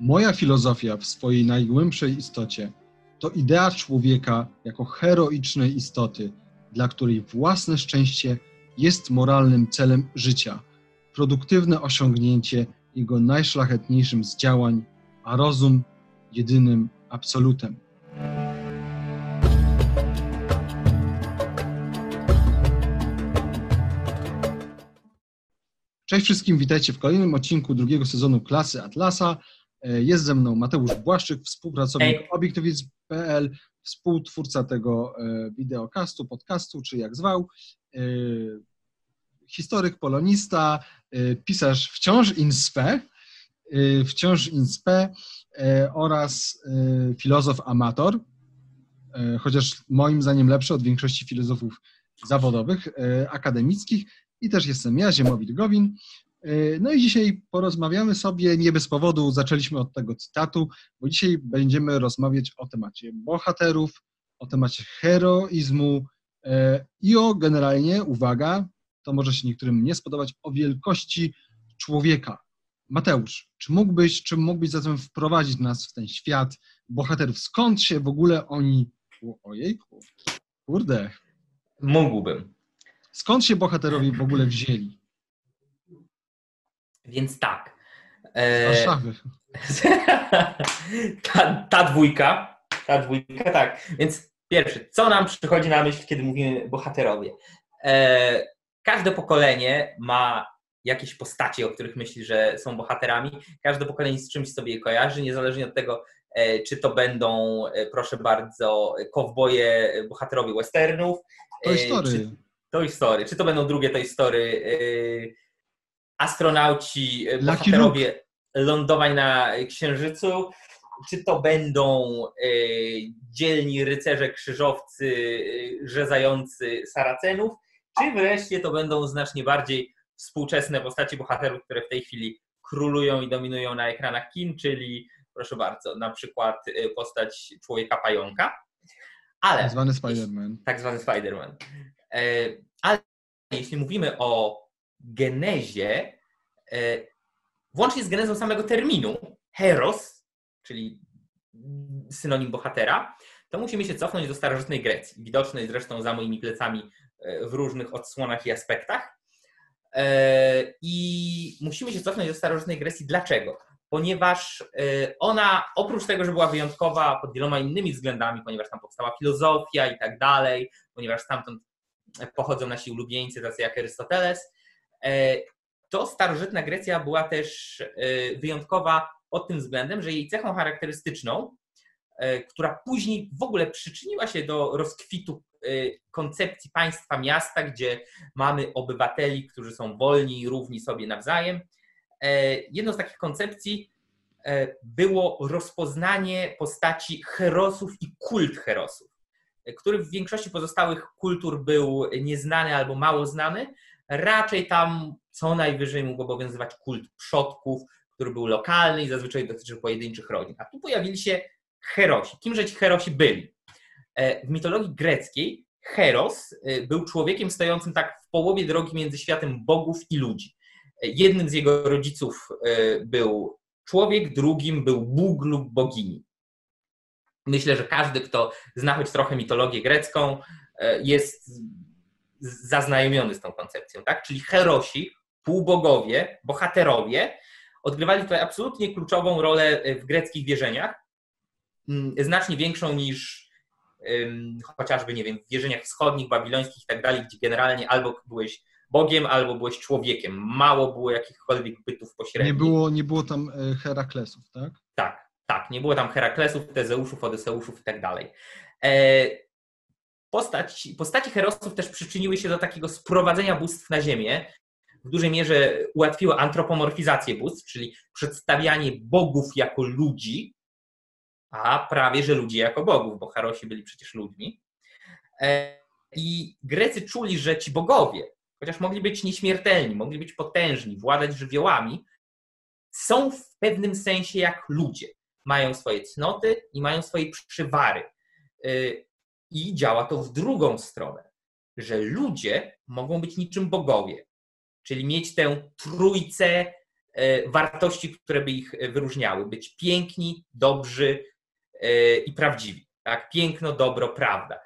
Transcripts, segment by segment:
Moja filozofia w swojej najgłębszej istocie to idea człowieka jako heroicznej istoty, dla której własne szczęście jest moralnym celem życia, produktywne osiągnięcie jego najszlachetniejszym z działań, a rozum jedynym absolutem. Cześć wszystkim, witajcie w kolejnym odcinku drugiego sezonu Klasy Atlasa. E, jest ze mną Mateusz Błaszczyk, współpracownik Hej. obiektywizm.pl, współtwórca tego e, wideokastu, podcastu, czy jak zwał, e, historyk, polonista, pisarz wciąż in spe, wciąż in spe oraz filozof amator, chociaż moim zdaniem lepszy od większości filozofów zawodowych, akademickich i też jestem ja, Ziemowit Gowin. E, No i dzisiaj porozmawiamy sobie, nie bez powodu zaczęliśmy od tego cytatu, bo dzisiaj będziemy rozmawiać o temacie bohaterów, o temacie heroizmu e, i o generalnie, uwaga, to może się niektórym nie spodobać, o wielkości człowieka. Mateusz, czy mógłbyś, czy mógłbyś zatem wprowadzić nas w ten świat bohaterów? Skąd się w ogóle oni... O, ojejku, kurde, Mógłbym. skąd się bohaterowie w ogóle wzięli? Więc tak. Z E, Warszawy. ta, ta dwójka, ta dwójka, tak. Więc pierwszy, co nam przychodzi na myśl, kiedy mówimy bohaterowie? E, każde pokolenie ma jakieś postacie, o których myśli, że są bohaterami. Każde pokolenie z czymś sobie je kojarzy, niezależnie od tego, e, czy to będą, e, proszę bardzo, kowboje, bohaterowie westernów. To e, historii. Czy, Toy Story. Czy to będą drugie Toy Story? Astronauci, e, Lucky bohaterowie lądowań na Księżycu? Czy to będą e, dzielni rycerze krzyżowcy e, rzezający Saracenów? Czy wreszcie to będą znacznie bardziej współczesne postacie bohaterów, które w tej chwili królują i dominują na ekranach kin, czyli proszę bardzo, na przykład postać człowieka pająka? Ale Tak zwany Spider-Man. tak zwany Spider-Man. Ale jeśli mówimy o genezie, włącznie z genezą samego terminu, heros, czyli synonim bohatera, to musimy się cofnąć do starożytnej Grecji, widocznej zresztą za moimi plecami e, w różnych odsłonach i aspektach. E, I musimy się cofnąć do starożytnej Grecji. Dlaczego? Ponieważ e, ona, oprócz tego, że była wyjątkowa pod wieloma innymi względami, ponieważ tam powstała filozofia i tak dalej, ponieważ stamtąd pochodzą nasi ulubieńcy, tacy jak Arystoteles, e, to starożytna Grecja była też e, wyjątkowa pod tym względem, że jej cechą charakterystyczną, e, która później w ogóle przyczyniła się do rozkwitu e, koncepcji państwa miasta, gdzie mamy obywateli, którzy są wolni i równi sobie nawzajem. Jedną z takich koncepcji było rozpoznanie postaci herosów i kult herosów, który w większości pozostałych kultur był nieznany albo mało znany. Raczej tam co najwyżej mógł obowiązywać kult przodków, który był lokalny i zazwyczaj dotyczył pojedynczych rodzin. A tu pojawili się herosi. Kimże ci herosi byli? E, W mitologii greckiej Heros e, był człowiekiem stojącym tak w połowie drogi między światem bogów i ludzi. E, Jednym z jego rodziców był człowiek, drugim był Bóg lub bogini. Myślę, że każdy, kto zna choć trochę mitologię grecką, jest zaznajomiony z tą koncepcją, tak? Czyli herosi, półbogowie, bohaterowie odgrywali tutaj absolutnie kluczową rolę e, w greckich wierzeniach, mm, znacznie większą niż chociażby, nie wiem, w wierzeniach wschodnich, babilońskich i tak dalej, gdzie generalnie albo byłeś Bogiem, albo byłeś człowiekiem. Mało było jakichkolwiek bytów pośrednich. Nie było, nie było tam e, Heraklesów, tak? Tak, tak. Nie było tam Heraklesów, Tezeuszów, Odyseuszów i tak dalej. E, Postać, postaci herosów też przyczyniły się do takiego sprowadzenia bóstw na ziemię. W dużej mierze ułatwiło antropomorfizację bóstw, czyli przedstawianie bogów jako ludzi, a prawie że ludzi jako bogów, bo Harosi byli przecież ludźmi. E, I Grecy czuli, że ci bogowie, chociaż mogli być nieśmiertelni, mogli być potężni, władać żywiołami, są w pewnym sensie jak ludzie. Mają swoje cnoty i mają swoje przywary. Y, I działa to w drugą stronę, że ludzie mogą być niczym bogowie, czyli mieć tę trójcę wartości, które by ich wyróżniały. Być piękni, dobrzy i prawdziwi. Tak? Piękno, dobro, prawda.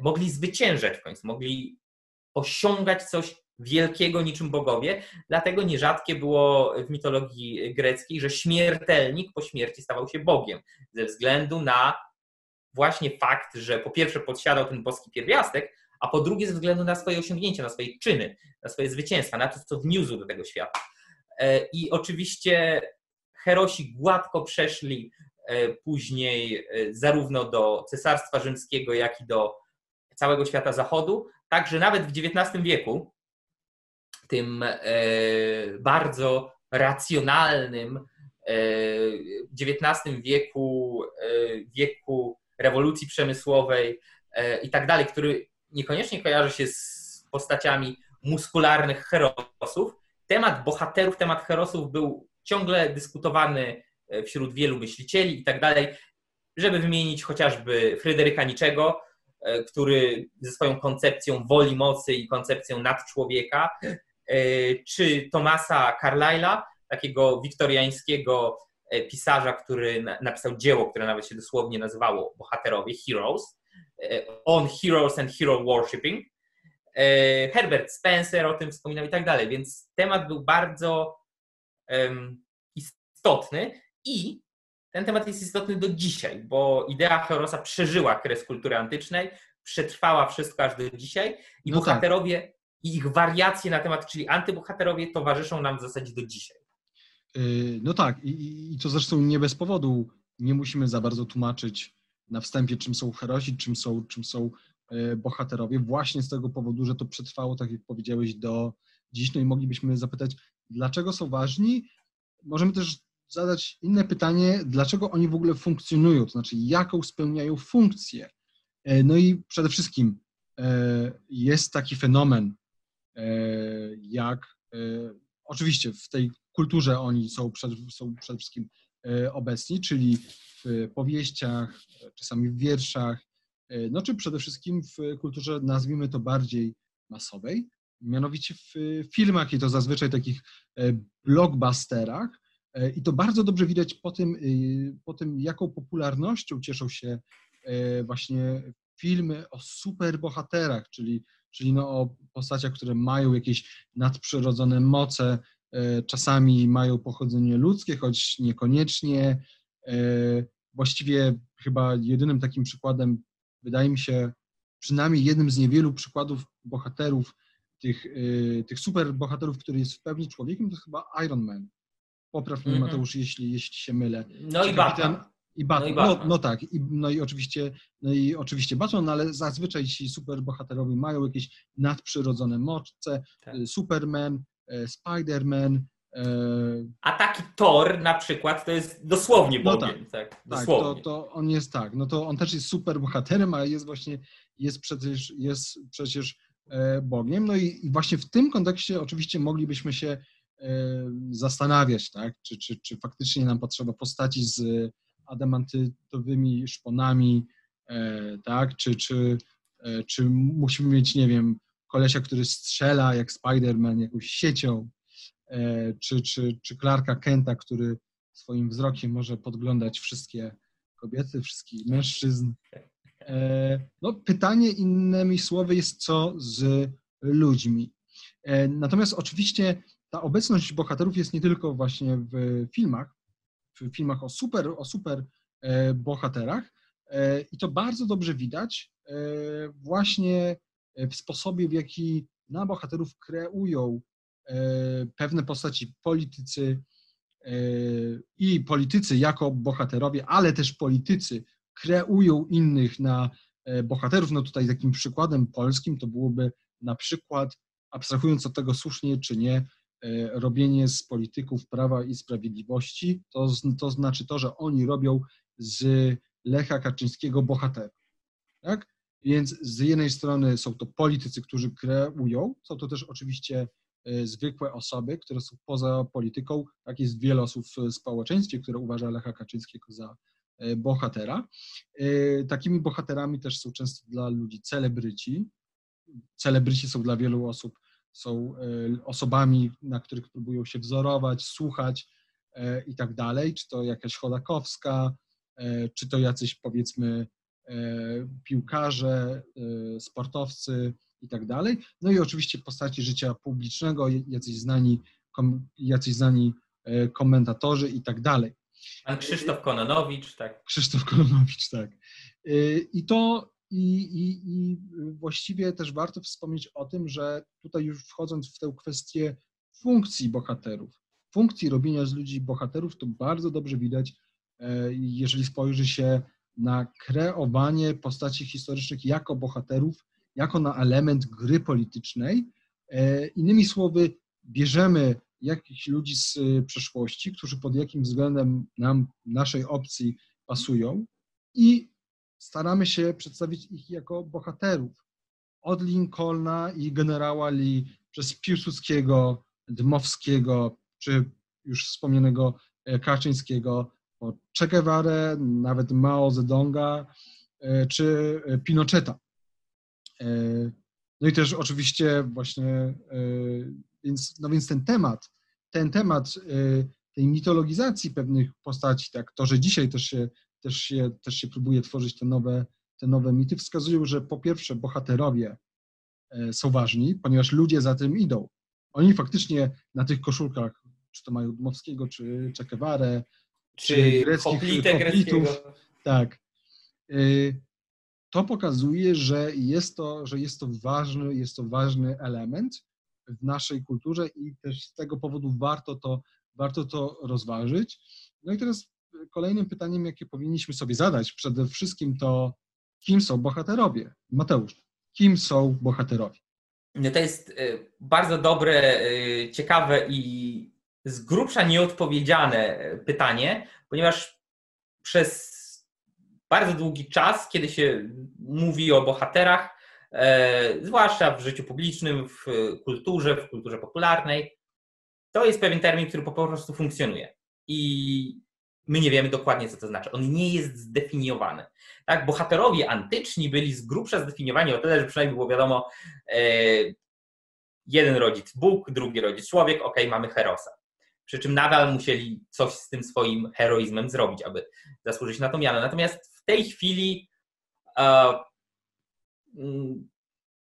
Mogli zwyciężać w końcu, mogli osiągać coś wielkiego niczym bogowie. Dlatego nierzadkie było w mitologii greckiej, że śmiertelnik po śmierci stawał się Bogiem, ze względu na właśnie fakt, że po pierwsze posiadał ten boski pierwiastek, a po drugie ze względu na swoje osiągnięcia, na swoje czyny, na swoje zwycięstwa, na to, co wniósł do tego świata. E, I oczywiście Herosi gładko przeszli e, później e, zarówno do Cesarstwa Rzymskiego, jak i do całego świata zachodu, także nawet w XIX wieku, tym bardzo racjonalnym XIX wieku, wieku rewolucji przemysłowej i tak dalej, który niekoniecznie kojarzy się z postaciami muskularnych herosów. Temat bohaterów, temat herosów był ciągle dyskutowany e, wśród wielu myślicieli i tak dalej, żeby wymienić chociażby Fryderyka Niczego, e, który ze swoją koncepcją woli mocy i koncepcją nadczłowieka, e, czy Tomasa Carlyle'a, takiego wiktoriańskiego pisarza, który napisał dzieło, które nawet się dosłownie nazywało Bohaterowie, Heroes. E, on Heroes and Hero Worshipping. E, Herbert Spencer o tym wspominał i tak dalej, więc temat był bardzo um, istotny i ten temat jest istotny do dzisiaj, bo idea Herosa przeżyła kres kultury antycznej, przetrwała wszystko aż do dzisiaj i no tak. bohaterowie tak. i ich wariacje na temat, czyli antybohaterowie towarzyszą nam w zasadzie do dzisiaj. Y, no tak, i, i to zresztą nie bez powodu nie musimy za bardzo tłumaczyć na wstępie, czym są herosi, czym są, czym są e, bohaterowie, właśnie z tego powodu, że to przetrwało, tak jak powiedziałeś, do dziś. No i moglibyśmy zapytać, dlaczego są ważni? Możemy też zadać inne pytanie, dlaczego oni w ogóle funkcjonują, to znaczy jaką spełniają funkcję. E, no i przede wszystkim e, jest taki fenomen, jak oczywiście w tej kulturze oni są, przed, są przede wszystkim obecni, czyli w powieściach, czasami w wierszach, e, no czy przede wszystkim w kulturze, nazwijmy to bardziej masowej, mianowicie w filmach i to zazwyczaj takich e, blockbusterach. E, I to bardzo dobrze widać po tym, po tym, jaką popularnością cieszą się właśnie filmy o superbohaterach, czyli, czyli no o postaciach, które mają jakieś nadprzyrodzone moce, czasami mają pochodzenie ludzkie, choć niekoniecznie, właściwie chyba jedynym takim przykładem, wydaje mi się, przynajmniej jednym z niewielu przykładów bohaterów, tych, y, tych super bohaterów, który jest w pełni człowiekiem, to jest chyba Iron Man. Popraw mnie, mm -hmm. Mateusz, jeśli, jeśli się mylę. No i Batman. I Batman. No, i Batman. No, no, tak, I, no i oczywiście, no i oczywiście Batman, no ale zazwyczaj ci superbohaterowie mają jakieś nadprzyrodzone moce, tak. Superman, Spider-Man, a taki Thor na przykład to jest dosłownie no Bogiem. No tak, tak, dosłownie. tak to, to, on jest tak. No to on też jest super bohaterem, ale jest właśnie, jest przecież, jest przecież e, Bogiem. No i, i właśnie w tym kontekście oczywiście moglibyśmy się e, zastanawiać, tak, czy, czy, czy faktycznie nam potrzeba postaci z adamantytowymi szponami, e, tak, czy, czy, czy musimy mieć, nie wiem, kolesia, który strzela jak Spider-Man jakąś siecią, E, czy, czy, czy Clarka Kenta, który swoim wzrokiem może podglądać wszystkie kobiety, wszystkich mężczyzn. E, no, pytanie innymi słowy jest co z ludźmi. E, natomiast oczywiście ta obecność bohaterów jest nie tylko właśnie w filmach, w filmach o super, o super bohaterach i to bardzo dobrze widać właśnie w sposobie, w jaki na bohaterów kreują E, pewne postaci politycy e, i politycy jako bohaterowie, ale też politycy kreują innych na e, bohaterów. No tutaj takim przykładem polskim to byłoby na przykład, abstrahując od tego słusznie czy nie, robienie z polityków Prawa i Sprawiedliwości, to, to znaczy to, że oni robią z Lecha Kaczyńskiego bohatera. Tak? Więc z jednej strony są to politycy, którzy kreują, są to też oczywiście Y, zwykłe osoby, które są poza polityką. Tak jest wiele osób w społeczeństwie, które uważa Lecha Kaczyńskiego za y, bohatera. Y, takimi bohaterami też są często dla ludzi celebryci. Celebryci są dla wielu osób są osobami, na których próbują się wzorować, słuchać i tak dalej, czy to jakaś Chodakowska, czy to jacyś powiedzmy piłkarze, sportowcy i tak dalej. No i oczywiście postaci życia publicznego, jacyś znani, jacyś znani komentatorzy i tak dalej. Pan Krzysztof Kononowicz, tak. Krzysztof Kononowicz, tak. I to i, i, I właściwie też warto wspomnieć o tym, że tutaj już wchodząc w tę kwestię funkcji bohaterów, funkcji robienia z ludzi bohaterów, to bardzo dobrze widać, e, jeżeli spojrzy się na kreowanie postaci historycznych jako bohaterów, jako na element gry politycznej. E, innymi słowy, bierzemy jakichś ludzi z przeszłości, którzy pod jakim względem nam, naszej opcji pasują i staramy się przedstawić ich jako bohaterów. Od Lincolna i generała Lee, przez Piłsudskiego, Dmowskiego, czy już wspomnianego e, Kaczyńskiego, Che Guevara, nawet Mao Zedonga, e, czy e, Pinocheta. No i też oczywiście właśnie, więc, no więc ten temat, ten temat tej mitologizacji pewnych postaci, tak, to, że dzisiaj też się też się, też się próbuje tworzyć te nowe, te nowe mity, wskazują, że po pierwsze bohaterowie e, są ważni, ponieważ ludzie za tym idą. Oni faktycznie na tych koszulkach, czy to mają Dmowskiego, czy Czekewarę, czy, czy greckich hoplitów, tak. E, to pokazuje, że jest to, że jest to ważny, jest to ważny element w naszej kulturze i też z tego powodu warto to, warto to rozważyć. No i teraz kolejnym pytaniem, jakie powinniśmy sobie zadać przede wszystkim to, kim są bohaterowie? Mateusz, kim są bohaterowie? No to jest y, bardzo dobre, y, ciekawe i z grubsza nieodpowiedziane pytanie, ponieważ przez bardzo długi czas, kiedy się mówi o bohaterach, e, zwłaszcza w życiu publicznym, w kulturze, w kulturze popularnej, to jest pewien termin, który po prostu funkcjonuje. I my nie wiemy dokładnie, co to znaczy. On nie jest zdefiniowany. Tak? Bohaterowie antyczni byli z grubsza zdefiniowani o tyle, że przynajmniej było wiadomo, e, jeden rodzic Bóg, drugi rodzic człowiek, ok, mamy Herosa. Przy czym nadal musieli coś z tym swoim heroizmem zrobić, aby zasłużyć na to miano. Natomiast w tej chwili e, mm,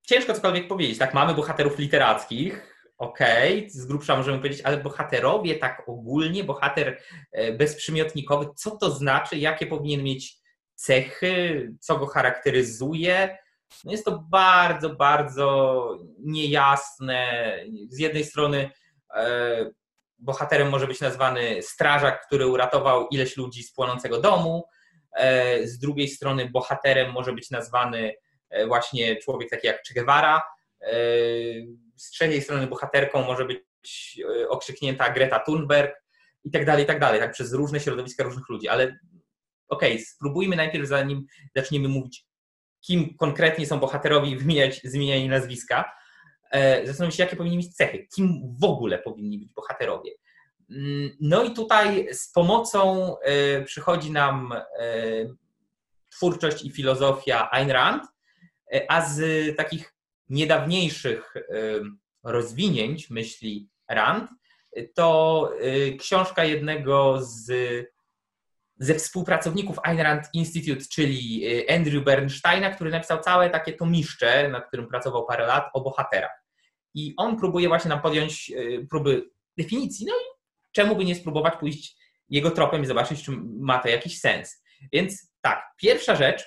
ciężko cokolwiek powiedzieć. Tak, mamy bohaterów literackich, okej, okay, z grubsza możemy powiedzieć, ale bohaterowie tak ogólnie, bohater e, bezprzymiotnikowy, co to znaczy, jakie powinien mieć cechy, co go charakteryzuje. No jest to bardzo, bardzo niejasne. Z jednej strony e, bohaterem może być nazwany strażak, który uratował ileś ludzi z płonącego domu, e, z drugiej strony bohaterem może być nazwany właśnie człowiek taki jak Che Guevara, z trzeciej strony bohaterką może być e, okrzyknięta Greta Thunberg i tak dalej, i tak dalej, tak przez różne środowiska różnych ludzi, ale okej, okay, spróbujmy najpierw, zanim zaczniemy mówić, kim konkretnie są bohaterowie wymieniać, zmienianie nazwiska, e, zastanowić się, jakie powinni mieć cechy, kim w ogóle powinni być bohaterowie. Mm, no i tutaj z pomocą e, przychodzi nam twórczość i filozofia Ayn Rand, a z takich niedawniejszych rozwinięć myśli Rand, to książka jednego z, ze współpracowników Ayn Rand Institute, czyli Andrew Bernsteina, który napisał całe takie tomiszcze, nad którym pracował parę lat, o bohaterach. I on próbuje właśnie nam podjąć y, próby definicji, no i czemu by nie spróbować pójść jego tropem i zobaczyć, czy ma to jakiś sens. Więc tak, pierwsza rzecz,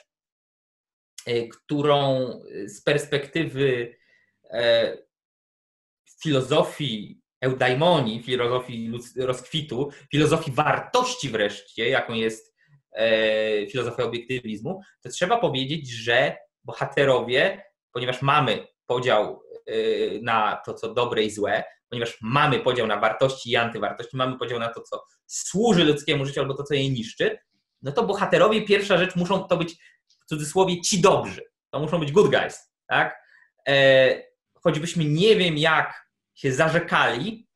E, którą z perspektywy e, filozofii eudaimonii, filozofii rozkwitu, filozofii wartości wreszcie, jaką jest e, filozofia obiektywizmu, to trzeba powiedzieć, że bohaterowie, ponieważ mamy podział na to, co dobre i złe, ponieważ mamy podział na wartości i antywartości, mamy podział na to, co służy ludzkiemu życiu albo to, co je niszczy, no to bohaterowie pierwsza rzecz muszą to być w cudzysłowie ci dobrzy. To muszą być good guys, tak? E, choćbyśmy nie wiem jak się zarzekali,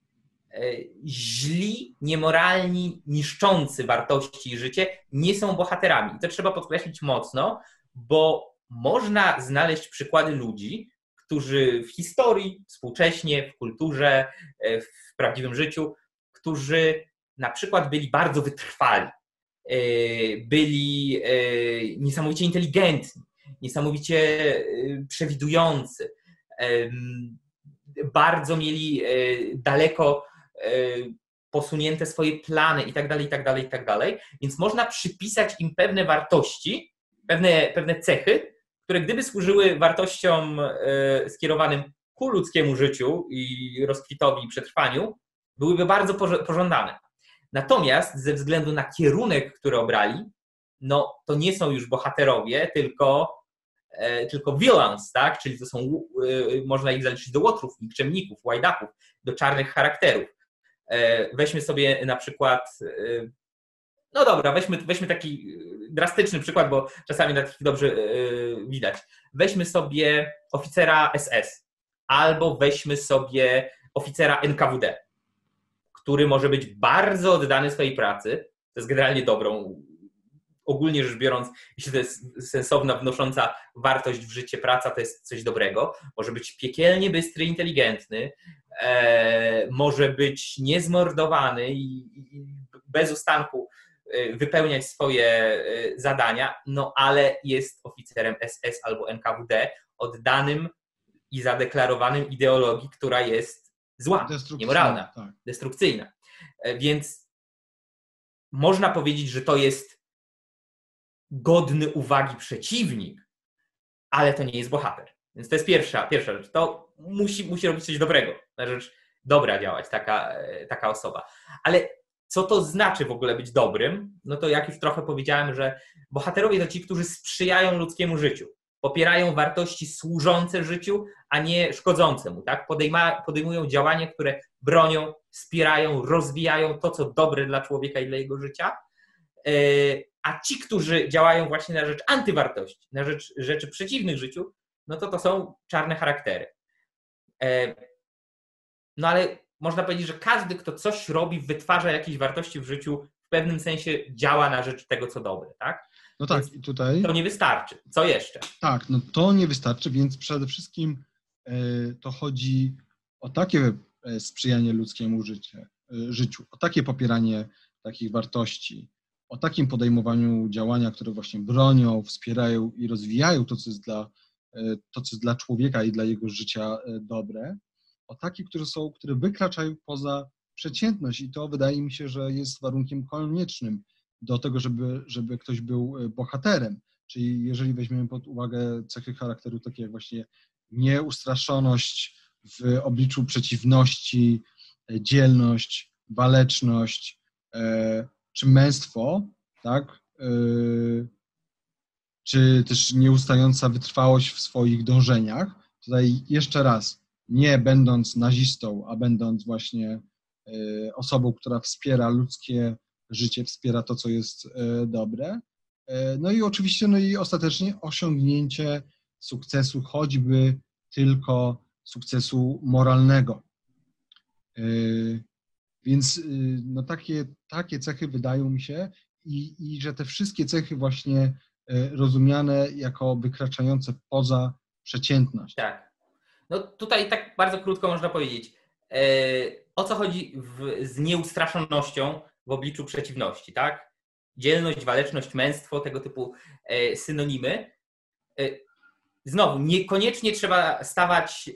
e, źli, niemoralni, niszczący wartości i życie nie są bohaterami. I to trzeba podkreślić mocno, bo można znaleźć przykłady ludzi, którzy w historii, współcześnie, w kulturze, e, w prawdziwym życiu, którzy na przykład byli bardzo wytrwali, e, byli e, niesamowicie inteligentni, niesamowicie przewidujący, bardzo mieli daleko posunięte swoje plany i tak dalej, i tak dalej, i tak dalej. Więc można przypisać im pewne wartości, pewne, pewne cechy, które gdyby służyły wartościom e, skierowanym ku ludzkiemu życiu i rozkwitowi i przetrwaniu, byłyby bardzo pożądane. Natomiast ze względu na kierunek, który obrali, no to nie są już bohaterowie, tylko, e, tylko villains, tak? Czyli to są, e, można ich zaliczyć do łotrów, nikczemników, łajdaków, do czarnych charakterów. Weźmy sobie na przykład no dobra, weźmy, weźmy taki y, drastyczny przykład, bo czasami takich dobrze yy, widać. Weźmy sobie oficera SS albo weźmy sobie oficera NKWD, który może być bardzo oddany swojej pracy, to jest generalnie dobrą, ogólnie rzecz biorąc, jeśli to jest sensowna, wnosząca wartość w życie praca, to jest coś dobrego. Może być piekielnie bystry, inteligentny, e, może być niezmordowany i, i bez ustanku wypełniać swoje y, zadania, no ale jest oficerem SS albo NKWD oddanym i zadeklarowanym ideologii, która jest zła, niemoralna, tak. destrukcyjna. E, więc można powiedzieć, że to jest godny uwagi przeciwnik, ale to nie jest bohater. Więc to jest pierwsza, pierwsza rzecz. To musi, musi robić coś dobrego, na rzecz dobra działać taka, e, taka osoba. Ale co to znaczy w ogóle być dobrym? No to jak już trochę powiedziałem, że bohaterowie to ci, którzy sprzyjają ludzkiemu życiu, popierają wartości służące życiu, a nie szkodzące mu, tak? Podejma, podejmują działania, które bronią, wspierają, rozwijają to, co dobre dla człowieka i dla jego życia. E, a ci, którzy działają właśnie na rzecz antywartości, na rzecz rzeczy przeciwnych życiu, no to to są czarne charaktery. E, no ale można powiedzieć, że każdy, kto coś robi, wytwarza jakieś wartości w życiu, w pewnym sensie działa na rzecz tego, co dobre, tak? No tak, i tutaj. To nie wystarczy. Co jeszcze? Tak, no to nie wystarczy, więc przede wszystkim e, to chodzi o takie e, sprzyjanie ludzkiemu życie, e, życiu, o takie popieranie takich wartości, o takim podejmowaniu działania, które właśnie bronią, wspierają i rozwijają to, co jest dla, to, co jest dla człowieka i dla jego życia dobre, o takie, które są, które wykraczają poza przeciętność i to wydaje mi się, że jest warunkiem koniecznym do tego, żeby, żeby ktoś był e, bohaterem. Czyli jeżeli weźmiemy pod uwagę cechy charakteru takie jak właśnie nieustraszoność w obliczu przeciwności, e, dzielność, waleczność e, czy męstwo, tak, czy też nieustająca wytrwałość w swoich dążeniach. Tutaj jeszcze raz, nie będąc nazistą, a będąc właśnie e, osobą, która wspiera ludzkie życie, wspiera to, co jest e, dobre. E, no i oczywiście, no i ostatecznie osiągnięcie sukcesu, choćby tylko sukcesu moralnego. Więc no takie, takie cechy wydają mi się i, i że te wszystkie cechy właśnie rozumiane jako wykraczające poza przeciętność. Tak. No tutaj tak bardzo krótko można powiedzieć. E, o co chodzi w, z nieustraszonnością w obliczu przeciwności, tak? Dzielność, waleczność, męstwo, tego typu e, synonimy. E, znowu, niekoniecznie trzeba stawać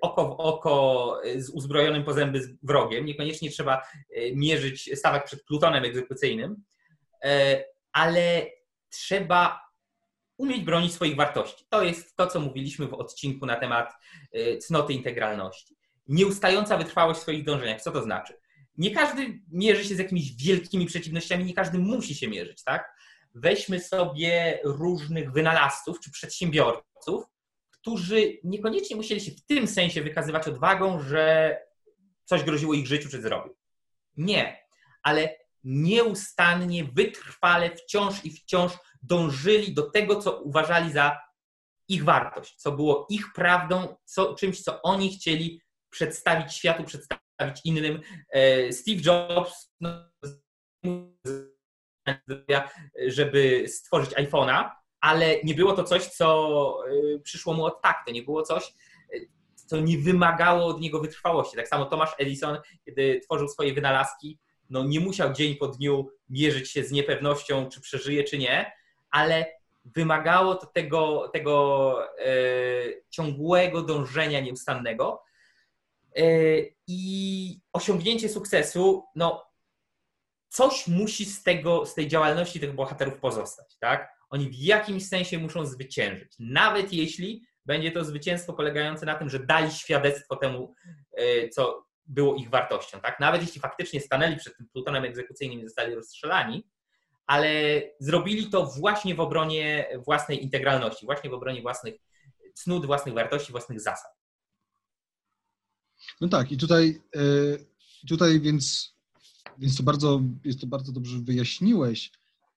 oko w oko z uzbrojonym po zęby wrogiem, niekoniecznie trzeba mierzyć, stawać przed plutonem egzekucyjnym, ale trzeba umieć bronić swoich wartości. To jest to, co mówiliśmy w odcinku na temat y, cnoty integralności. Nieustająca wytrwałość w swoich dążeniach. Co to znaczy? Nie każdy mierzy się z jakimiś wielkimi przeciwnościami, nie każdy musi się mierzyć, tak? Weźmy sobie różnych wynalazców czy przedsiębiorców, którzy niekoniecznie musieli się w tym sensie wykazywać odwagą, że coś groziło ich życiu czy zdrowiu. Nie, ale nieustannie, wytrwale, wciąż i wciąż dążyli do tego, co uważali za ich wartość, co było ich prawdą, co, czymś, co oni chcieli przedstawić światu, przedstawić innym. E, Steve Jobs, no, żeby stworzyć iPhone'a, ale nie było to coś, co e, przyszło mu od tak. To nie było coś, co nie wymagało od niego wytrwałości. Tak samo Thomas Edison, kiedy tworzył swoje wynalazki, no nie musiał dzień po dniu mierzyć się z niepewnością, czy przeżyje, czy nie, ale wymagało to tego, tego e, ciągłego dążenia nieustannego. E, I osiągnięcie sukcesu, no coś musi z, tego, z tej działalności tych bohaterów pozostać, tak? Oni w jakimś sensie muszą zwyciężyć. Nawet jeśli będzie to zwycięstwo polegające na tym, że dali świadectwo temu, e, co było ich wartością. Tak? Nawet jeśli faktycznie stanęli przed tym plutonem egzekucyjnym i zostali rozstrzelani, ale zrobili to właśnie w obronie własnej integralności, właśnie w obronie własnych cnót, własnych wartości, własnych zasad. No tak, i tutaj, e, tutaj więc, więc to bardzo, jest to bardzo dobrze wyjaśniłeś.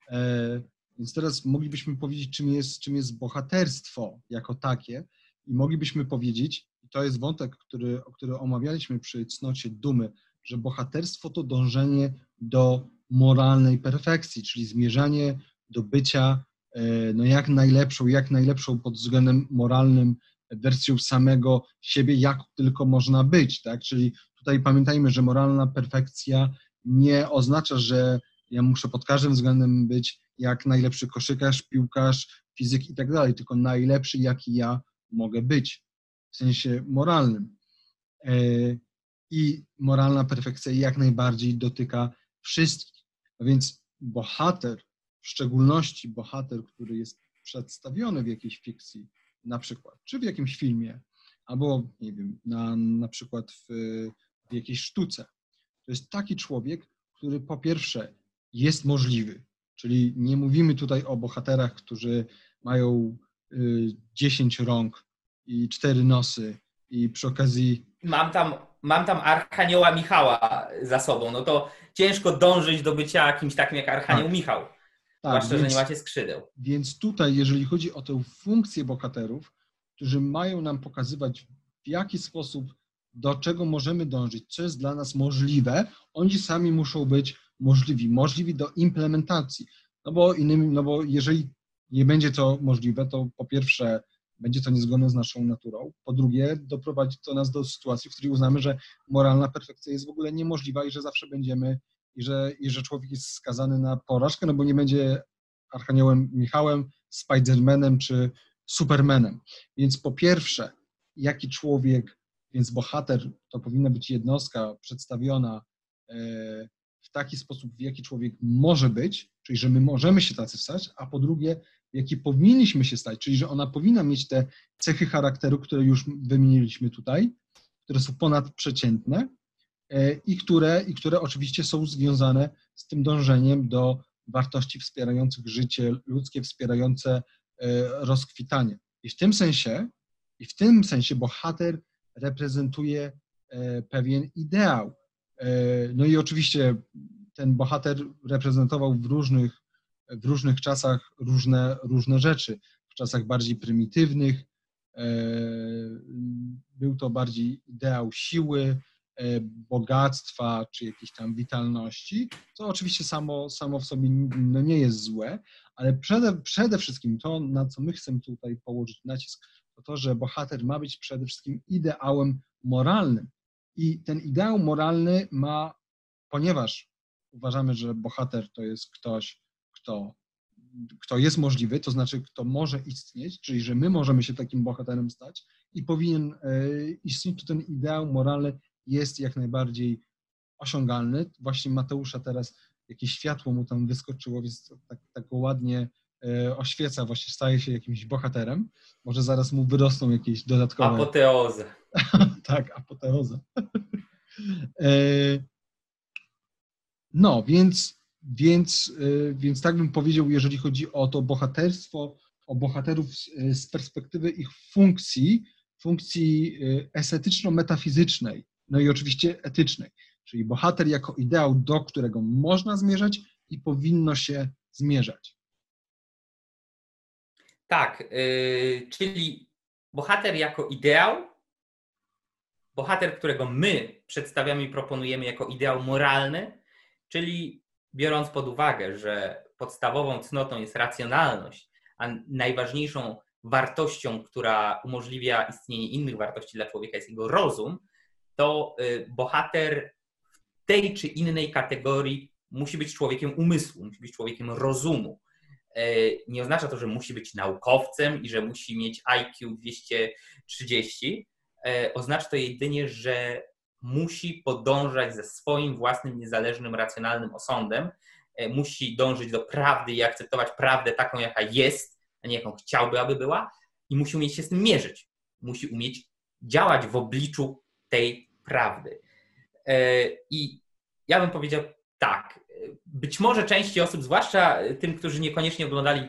E, więc teraz moglibyśmy powiedzieć, czym jest, czym jest bohaterstwo jako takie, i moglibyśmy powiedzieć, to jest wątek, który, który omawialiśmy przy cnocie dumy, że bohaterstwo to dążenie do moralnej perfekcji, czyli zmierzanie do bycia e, no jak najlepszą, jak najlepszą pod względem moralnym wersją samego siebie, jak tylko można być, tak? Czyli tutaj pamiętajmy, że moralna perfekcja nie oznacza, że ja muszę pod każdym względem być jak najlepszy koszykarz, piłkarz, fizyk i tak dalej, tylko najlepszy, jaki ja mogę być w sensie moralnym. E, I moralna perfekcja jak najbardziej dotyka wszystkich. A więc bohater, w szczególności bohater, który jest przedstawiony w jakiejś fikcji, na przykład, czy w jakimś filmie, albo nie wiem, na, na przykład w, w jakiejś sztuce, to jest taki człowiek, który po pierwsze jest możliwy, czyli nie mówimy tutaj o bohaterach, którzy mają 10 y, rąk i cztery nosy i przy okazji... Mam tam, mam tam Archanioła Michała za sobą, no to ciężko dążyć do bycia kimś takim jak Archanioł tak. Michał. Tak, zwłaszcza, więc, że nie macie skrzydeł. Więc tutaj, jeżeli chodzi o tę funkcję bohaterów, którzy mają nam pokazywać, w jaki sposób, do czego możemy dążyć, co jest dla nas możliwe, oni sami muszą być możliwi, możliwi do implementacji. No bo innymi, no bo jeżeli nie będzie to możliwe, to po pierwsze będzie to niezgodne z naszą naturą. Po drugie, doprowadzi to nas do sytuacji, w której uznamy, że moralna perfekcja jest w ogóle niemożliwa i że zawsze będziemy, i że, i że człowiek jest skazany na porażkę, no bo nie będzie Archaniołem Michałem, Spidermanem czy Supermanem. Więc po pierwsze, jaki człowiek, więc bohater to powinna być jednostka przedstawiona e, w taki sposób, w jaki człowiek może być, czyli że my możemy się tacy stać, a po drugie, jaki powinniśmy się stać, czyli że ona powinna mieć te cechy charakteru, które już wymieniliśmy tutaj, które są ponadprzeciętne e, i które, i które oczywiście są związane z tym dążeniem do wartości wspierających życie ludzkie, wspierające e, rozkwitanie. I w tym sensie, i w tym sensie bohater reprezentuje e, pewien ideał. No i oczywiście ten bohater reprezentował w różnych w różnych czasach różne, różne rzeczy. W czasach bardziej prymitywnych e, był to bardziej ideał siły, e, bogactwa czy jakiejś tam witalności, co oczywiście samo, samo w sobie no nie jest złe, ale przede, przede wszystkim to, na co my chcemy tutaj położyć nacisk, to to, że bohater ma być przede wszystkim ideałem moralnym. I ten ideał moralny ma, ponieważ uważamy, że bohater to jest ktoś, kto, kto jest możliwy, to znaczy kto może istnieć, czyli że my możemy się takim bohaterem stać i powinien e, istnieć, to ten ideał moralny jest jak najbardziej osiągalny. Właśnie Mateusza teraz jakieś światło mu tam wyskoczyło, więc tak, tak ładnie e, oświeca, właśnie staje się jakimś bohaterem. Może zaraz mu wyrosną jakieś dodatkowe... Apoteozę. tak, apoteozę. E, no, więc więc, y, więc tak bym powiedział, jeżeli chodzi o to bohaterstwo, o bohaterów z perspektywy ich funkcji, funkcji y, estetyczno-metafizycznej, no i oczywiście etycznej. Czyli bohater jako ideał, do którego można zmierzać i powinno się zmierzać. Tak, yy, czyli bohater jako ideał, bohater, którego my przedstawiamy i proponujemy jako ideał moralny, czyli biorąc pod uwagę, że podstawową cnotą jest racjonalność, a najważniejszą wartością, która umożliwia istnienie innych wartości dla człowieka, jest jego rozum, to y, bohater w tej czy innej kategorii musi być człowiekiem umysłu, musi być człowiekiem rozumu. E, nie oznacza to, że musi być naukowcem i że musi mieć IQ 230. E, oznacza to jedynie, że musi podążać ze swoim własnym, niezależnym, racjonalnym osądem, e, musi dążyć do prawdy i akceptować prawdę taką, jaka jest, a nie jaką chciałby, aby była, i musi umieć się z tym mierzyć. Musi umieć działać w obliczu tej prawdy. I ja bym powiedział tak, być może części osób, zwłaszcza tym, którzy niekoniecznie oglądali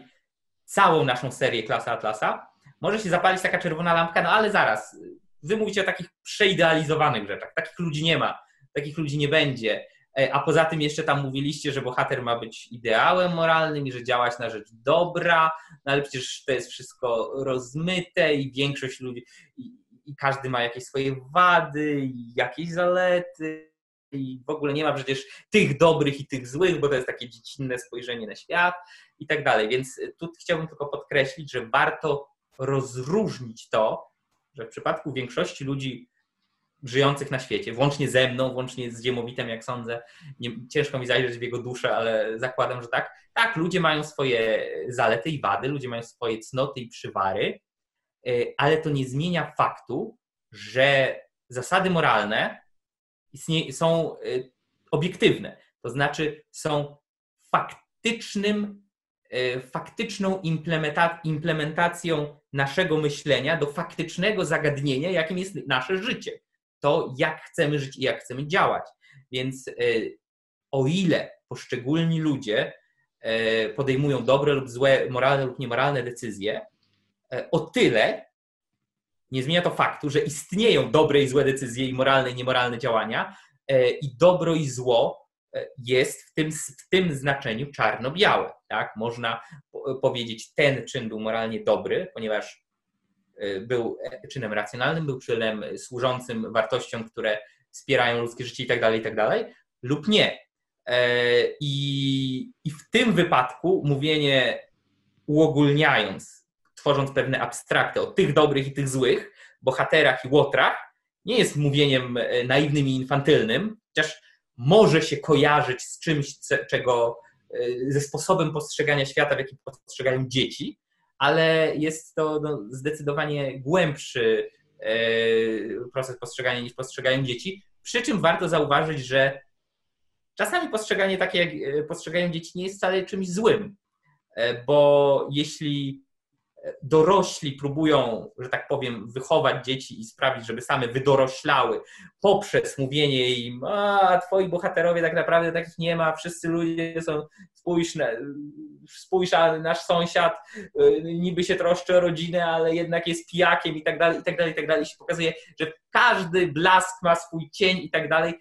całą naszą serię Klasa Atlasa, może się zapalić taka czerwona lampka, no ale zaraz, wy mówicie o takich przeidealizowanych rzeczach. Takich ludzi nie ma, takich ludzi nie będzie. E, a poza tym jeszcze tam mówiliście, że bohater ma być ideałem moralnym i że działać na rzecz dobra, no ale przecież to jest wszystko rozmyte i większość ludzi, i, i każdy ma jakieś swoje wady, i jakieś zalety i w ogóle nie ma przecież tych dobrych i tych złych, bo to jest takie dziecinne spojrzenie na świat i tak dalej. Więc y, tu chciałbym tylko podkreślić, że warto rozróżnić to, że w przypadku większości ludzi żyjących na świecie, włącznie ze mną, włącznie z Dziemowitem, jak sądzę, nie, ciężko mi zajrzeć w jego duszę, ale zakładam, że tak. Tak, ludzie mają swoje zalety i wady, ludzie mają swoje cnoty i przywary, y, ale to nie zmienia faktu, że zasady moralne są y, obiektywne, to znaczy są faktycznym, y, faktyczną implementacją naszego myślenia do faktycznego zagadnienia, jakim jest nasze życie. To, jak chcemy żyć i jak chcemy działać. Więc y, o ile poszczególni ludzie podejmują dobre lub złe, moralne lub niemoralne decyzje, o tyle nie zmienia to faktu, że istnieją dobre i złe decyzje i moralne i niemoralne działania e, i dobro i zło e, jest w tym, w tym znaczeniu czarno-białe. Tak? Można powiedzieć, ten czyn był moralnie dobry, ponieważ e, był czynem racjonalnym, był czynem służącym wartościom, które wspierają ludzkie życie itd., tak itd., tak lub nie. I, I w tym wypadku mówienie uogólniając, tworząc pewne abstrakty o tych dobrych i tych złych, bohaterach i łotrach, nie jest mówieniem e, naiwnym i infantylnym, chociaż może się kojarzyć z czymś, czego e, ze sposobem postrzegania świata, w jaki postrzegają dzieci, ale jest to no, zdecydowanie głębszy e, proces postrzegania niż postrzegają dzieci. Przy czym warto zauważyć, że czasami postrzeganie takie, jak postrzegają dzieci, nie jest wcale czymś złym, bo jeśli dorośli próbują, że tak powiem, wychować dzieci i sprawić, żeby same wydoroślały poprzez mówienie im, a twoi bohaterowie tak naprawdę takich nie ma, wszyscy ludzie są, spójrz, spójrz a nasz sąsiad y, niby się troszczy o rodzinę, ale jednak jest pijakiem i tak dalej, i tak dalej, i tak dalej. I się pokazuje, że każdy blask ma swój cień i tak dalej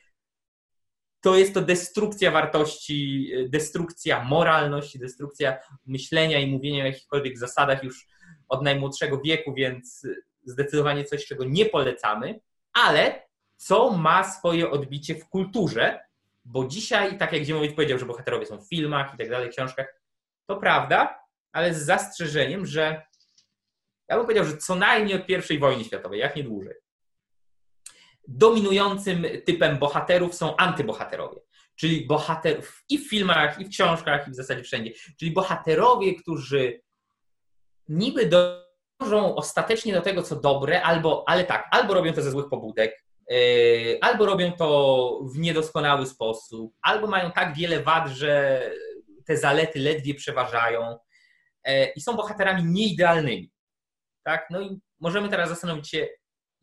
to jest to destrukcja wartości, destrukcja moralności, destrukcja myślenia i mówienia o jakichkolwiek zasadach już od najmłodszego wieku, więc zdecydowanie coś, czego nie polecamy, ale co ma swoje odbicie w kulturze, bo dzisiaj, tak jak Ziemowicz powiedział, że bohaterowie są w filmach i tak dalej, książkach, to prawda, ale z zastrzeżeniem, że ja bym powiedział, że co najmniej od I wojny światowej, jak nie dłużej dominującym typem bohaterów są antybohaterowie. Czyli bohaterów i w filmach, i w książkach, i w zasadzie wszędzie. Czyli bohaterowie, którzy niby dążą ostatecznie do tego, co dobre, albo, ale tak, albo robią to ze złych pobudek, yy, albo robią to w niedoskonały sposób, albo mają tak wiele wad, że te zalety ledwie przeważają yy, i są bohaterami nieidealnymi. Tak? No i możemy teraz zastanowić się,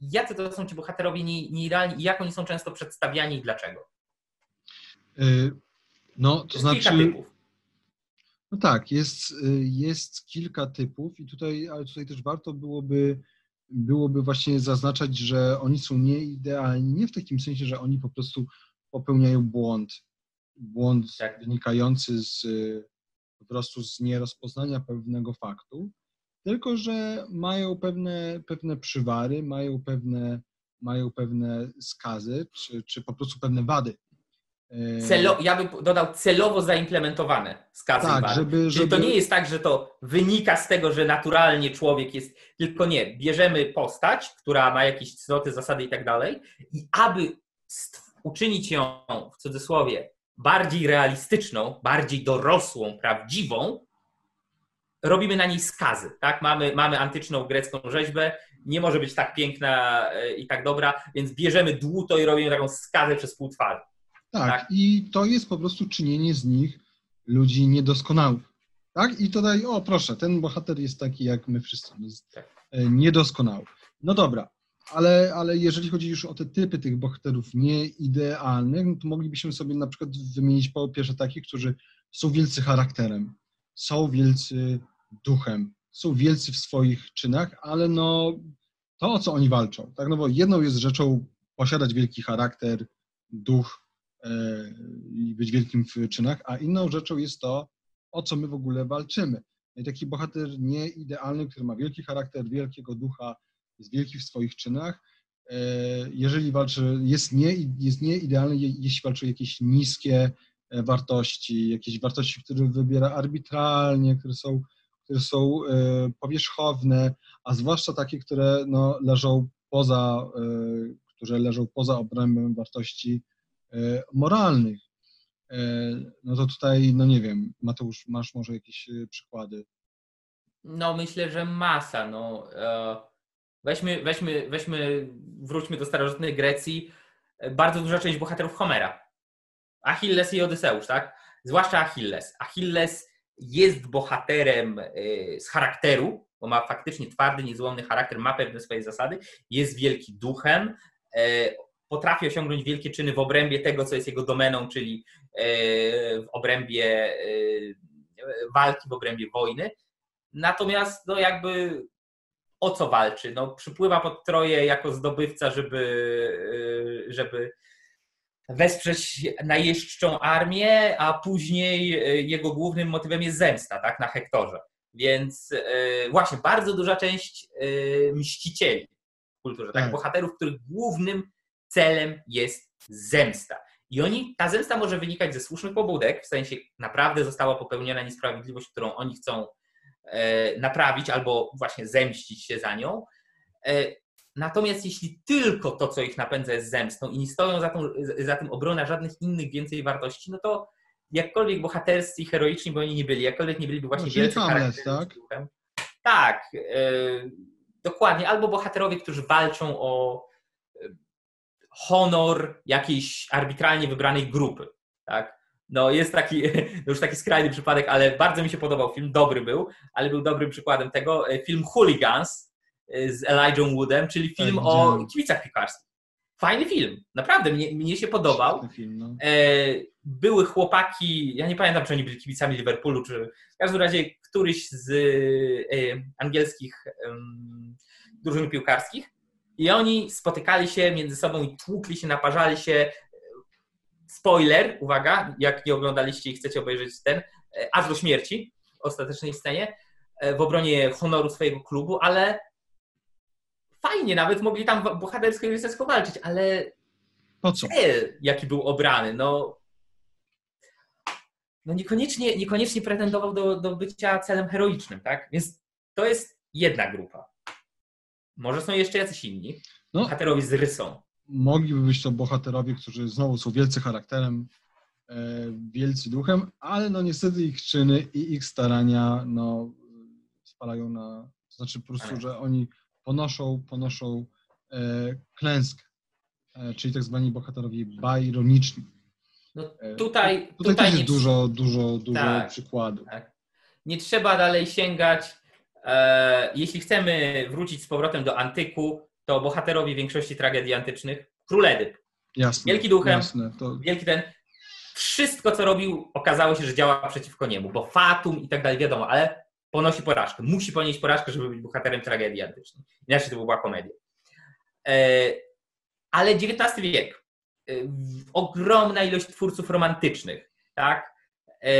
jacy to są ci bohaterowie nieidealni i jak oni są często przedstawiani i dlaczego? Y, no, to, to znaczy. Kilka typów. No tak, jest, y, jest kilka typów i tutaj, ale tutaj też warto byłoby, byłoby właśnie zaznaczać, że oni są nieidealni, nie w takim sensie, że oni po prostu popełniają błąd, błąd tak. wynikający z po prostu z nierozpoznania pewnego faktu, tylko że mają pewne, pewne przywary, mają pewne, mają pewne skazy, czy, czy po prostu pewne wady. E, Celo, ja bym dodał celowo zaimplementowane skazy Tak, i wady. żeby- Czyli żeby- to nie jest tak, że to wynika z tego, że naturalnie człowiek jest, tylko nie. Bierzemy postać, która ma jakieś cnoty, zasady i tak dalej i aby uczynić ją, w cudzysłowie, bardziej realistyczną, bardziej dorosłą, prawdziwą, robimy na niej skazy. Tak? Mamy, mamy antyczną grecką rzeźbę, nie może być tak piękna e, i tak dobra, więc bierzemy dłuto i robimy taką skazę przez pół twarzy. Tak, Tak. i to jest po prostu czynienie z nich ludzi niedoskonałych. Tak? I tutaj, o proszę, ten bohater jest taki jak my wszyscy, jest Tak. e, niedoskonały. No dobra, ale, ale jeżeli chodzi już o te typy tych bohaterów nieidealnych, no to moglibyśmy sobie na przykład wymienić po pierwsze takich, którzy są wielcy charakterem, są wielcy duchem, są wielcy w swoich czynach, ale no to, o co oni walczą, tak? No bo jedną jest rzeczą posiadać wielki charakter, duch, e, i być wielkim w czynach, a inną rzeczą jest to, o co my w ogóle walczymy. No i taki bohater nieidealny, który ma wielki charakter, wielkiego ducha, jest wielki w swoich czynach, e, jeżeli walczy, jest, nie, jest nieidealny, je- jeśli walczy o jakieś niskie wartości, jakieś wartości, które wybiera arbitralnie, które są, które są e, powierzchowne, a zwłaszcza takie, które no, leżą poza, e, które leżą poza obrębem wartości e, moralnych. E, No to tutaj, no nie wiem, Mateusz, masz może jakieś e, przykłady? No, myślę, że masa. No. E, Weźmy, weźmy, weźmy, wróćmy do starożytnej Grecji. E, Bardzo duża część bohaterów Homera. Achilles i Odyseusz, tak? Zwłaszcza Achilles. Achilles jest bohaterem e, z charakteru, bo ma faktycznie twardy, niezłomny charakter, ma pewne swoje zasady, jest wielki duchem, e, potrafi osiągnąć wielkie czyny w obrębie tego, co jest jego domeną, czyli e, w obrębie walki, w obrębie wojny. Natomiast no jakby o co walczy? No, przypływa pod Troję jako zdobywca, żeby, żeby wesprzeć najeźdźczą armię, a później y, jego głównym motywem jest zemsta, tak, na Hektorze. Więc y, właśnie bardzo duża część y, mścicieli w kulturze, tak, Tak. bohaterów, których głównym celem jest zemsta. I oni, ta zemsta może wynikać ze słusznych pobudek, w sensie naprawdę została popełniona niesprawiedliwość, którą oni chcą e, naprawić albo właśnie zemścić się za nią. Natomiast jeśli tylko to, co ich napędza, jest zemstą i nie stoją za, tą, za tym obrona żadnych innych więcej wartości, no to jakkolwiek bohaterscy i heroiczni by oni nie byli, jakkolwiek nie byliby właśnie No, wielcy charakterem tak? duchem. Tak, e, dokładnie. Albo bohaterowie, którzy walczą o e, honor jakiejś arbitralnie wybranej grupy. Tak? No jest taki, już taki skrajny przypadek, ale bardzo mi się podobał film, dobry był, ale był dobrym przykładem tego. E, Film Hooligans z Elijah Woodem, czyli film Tak, o widziałem. kibicach piłkarskich. Fajny film, naprawdę, mnie, mnie się podobał. Film, no. E, były chłopaki, ja nie pamiętam, czy oni byli kibicami Liverpoolu, czy w każdym razie któryś z e, angielskich drużyn piłkarskich i oni spotykali się między sobą i tłukli się, naparzali się. Spoiler, uwaga, jak nie oglądaliście i chcecie obejrzeć ten, e, aż do śmierci w ostatecznej scenie e, w obronie honoru swojego klubu, ale fajnie, nawet mogli tam bohatersko i rycersko walczyć, ale Po co? cel, jaki był obrany, no, no niekoniecznie, niekoniecznie pretendował do, do bycia celem heroicznym, tak? Więc to jest jedna grupa. Może są jeszcze jacyś inni. No, Bohaterowie z rysą. mogliby być to bohaterowie, którzy znowu są wielcy charakterem, e, wielcy duchem, ale no niestety ich czyny i ich starania no, spalają na, to znaczy po prostu, Tak. że oni ponoszą, ponoszą e, klęskę, e, czyli tak zwani bohaterowie bajroniczni. No, E, tutaj, Tutaj, tutaj też nie, jest dużo, dużo, dużo Tak. przykładów. nie trzeba dalej sięgać. Jeśli chcemy wrócić z powrotem do antyku, to bohaterowie większości tragedii antycznych, król Edyp, Jasne, Wielki duchem. Jasne, to wielki ten, wszystko co robił okazało się, że działa przeciwko niemu, bo fatum i tak dalej, wiadomo, ale ponosi porażkę. Musi ponieść porażkę, żeby być bohaterem tragedii antycznej. Inaczej to by była komedia. E, ale XIX wiek, e, ogromna ilość twórców romantycznych, tak? E,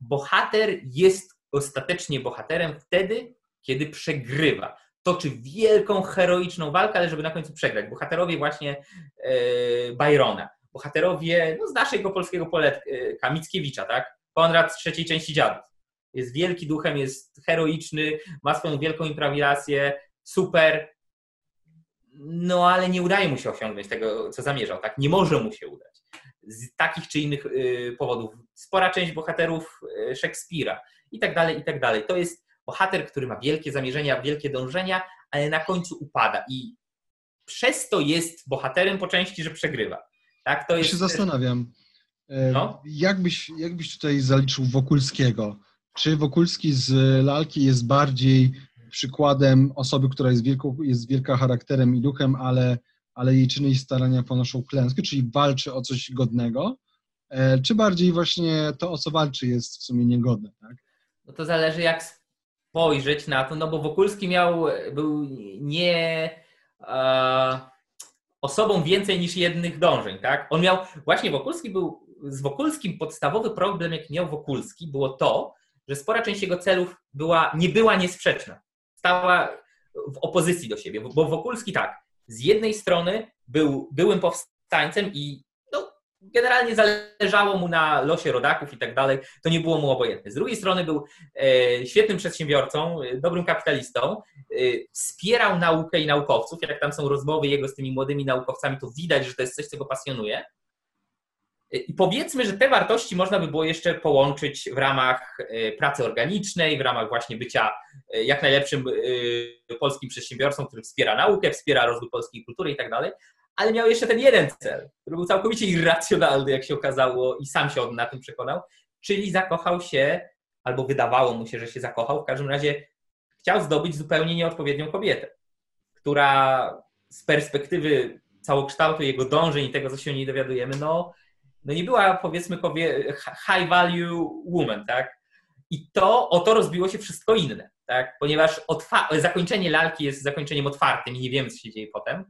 bohater jest ostatecznie bohaterem wtedy, kiedy przegrywa. Toczy wielką, heroiczną walkę, ale żeby na końcu przegrać. Bohaterowie właśnie Byrona, bohaterowie no, z naszego polskiego poletka, Mickiewicza, tak? Konrad z trzeciej części Dziadów. Jest wielki duchem, jest heroiczny, ma swoją wielką imprawilację, super, no ale nie udaje mu się osiągnąć tego, co zamierzał, tak? Nie może mu się udać. Z takich czy innych y, powodów. Spora część bohaterów y, Szekspira i tak dalej, i tak dalej. To jest bohater, który ma wielkie zamierzenia, wielkie dążenia, ale na końcu upada i przez to jest bohaterem po części, że przegrywa. Tak? To jest... Ja się zastanawiam, e, no? jak, byś, jak byś tutaj zaliczył Wokulskiego? Czy Wokulski z lalki jest bardziej przykładem osoby, która jest, wielką, jest wielka charakterem i duchem, ale, ale jej czyny i starania ponoszą klęskę, czyli walczy o coś godnego, e, czy bardziej właśnie to, o co walczy, jest w sumie niegodne, tak? No to zależy, jak spojrzeć na to, no bo Wokulski miał, był nie e, osobą więcej niż jednych dążeń, tak? On miał, właśnie Wokulski był, z Wokulskim podstawowy problem, jaki miał Wokulski, było to, że spora część jego celów była, nie była niesprzeczna. Stała w opozycji do siebie, bo Wokulski tak, z jednej strony był byłym powstańcem i generalnie zależało mu na losie rodaków i tak dalej, to nie było mu obojętne. Z drugiej strony był e, świetnym przedsiębiorcą, e, dobrym kapitalistą, e, wspierał naukę i naukowców, jak tam są rozmowy jego z tymi młodymi naukowcami, to widać, że to jest coś, co go pasjonuje. I powiedzmy, że te wartości można by było jeszcze połączyć w ramach pracy organicznej, w ramach właśnie bycia jak najlepszym polskim przedsiębiorcą, który wspiera naukę, wspiera rozwój polskiej kultury i tak dalej, ale miał jeszcze ten jeden cel, który był całkowicie irracjonalny, jak się okazało, i sam się na tym przekonał, czyli zakochał się, albo wydawało mu się, że się zakochał, w każdym razie chciał zdobyć zupełnie nieodpowiednią kobietę, która z perspektywy całokształtu jego dążeń i tego, co się o niej dowiadujemy, no, no nie była powiedzmy high value woman, tak? I to, o to rozbiło się wszystko inne, tak? Ponieważ zakończenie lalki jest zakończeniem otwartym i nie wiemy, co się dzieje potem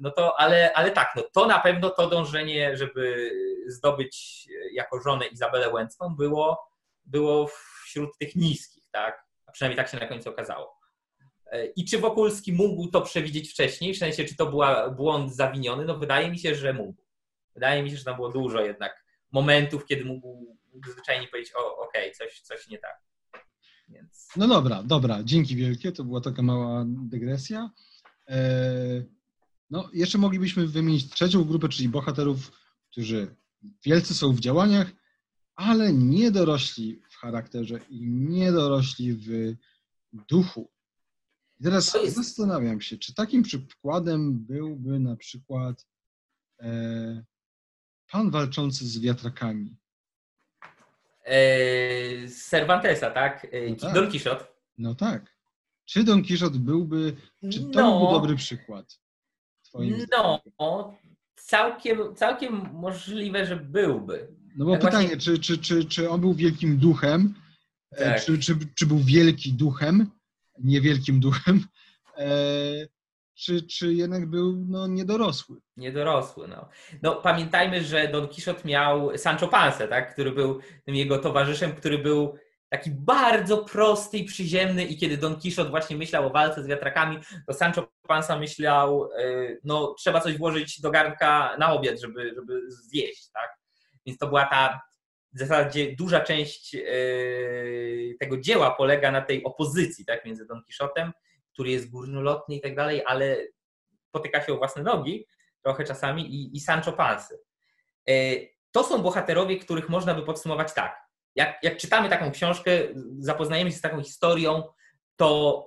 no to, ale, ale tak, no to na pewno to dążenie, żeby zdobyć jako żonę Izabelę Łęcką było, było wśród tych niskich, tak? A przynajmniej tak się na końcu okazało. I czy Wokulski mógł to przewidzieć wcześniej, w sensie czy to był błąd zawiniony? No wydaje mi się, że mógł. Wydaje mi się, że tam było dużo jednak momentów, kiedy mógł, zwyczajnie powiedzieć, o okej, okay, coś, coś nie tak. Więc... No dobra, dobra, dzięki wielkie, to była taka mała dygresja. Eee, no, jeszcze moglibyśmy wymienić trzecią grupę, czyli bohaterów, którzy wielcy są w działaniach, ale nie dorośli w charakterze i nie dorośli w duchu. I teraz jest... zastanawiam się, czy takim przykładem byłby na przykład e, pan walczący z wiatrakami. E, z Cervantesa, tak? E, no tak? Don Quixote. No tak. Czy Don Quixote byłby, czy to no. byłby dobry przykład? No, całkiem, całkiem możliwe, że byłby. No bo tak pytanie, właśnie... czy, czy, czy, czy on był wielkim duchem, e, tak. czy, czy, czy był wielki duchem, niewielkim duchem, e, czy, czy jednak był no, niedorosły? Niedorosły, no. No pamiętajmy, że Don Quixote miał Sancho Panza, tak, który był jego towarzyszem, który był taki bardzo prosty i przyziemny i kiedy Don Quixote właśnie myślał o walce z wiatrakami, to Sancho Panza myślał, e, no trzeba coś włożyć do garnka na obiad, żeby, żeby zjeść, tak? Więc to była ta w zasadzie duża część e, tego dzieła polega na tej opozycji, tak, między Don Quixotem, który jest górnolotny i tak dalej, ale potyka się o własne nogi trochę czasami i, i Sancho Panza. E, to są bohaterowie, których można by podsumować tak jak, jak czytamy taką książkę, zapoznajemy się z taką historią, to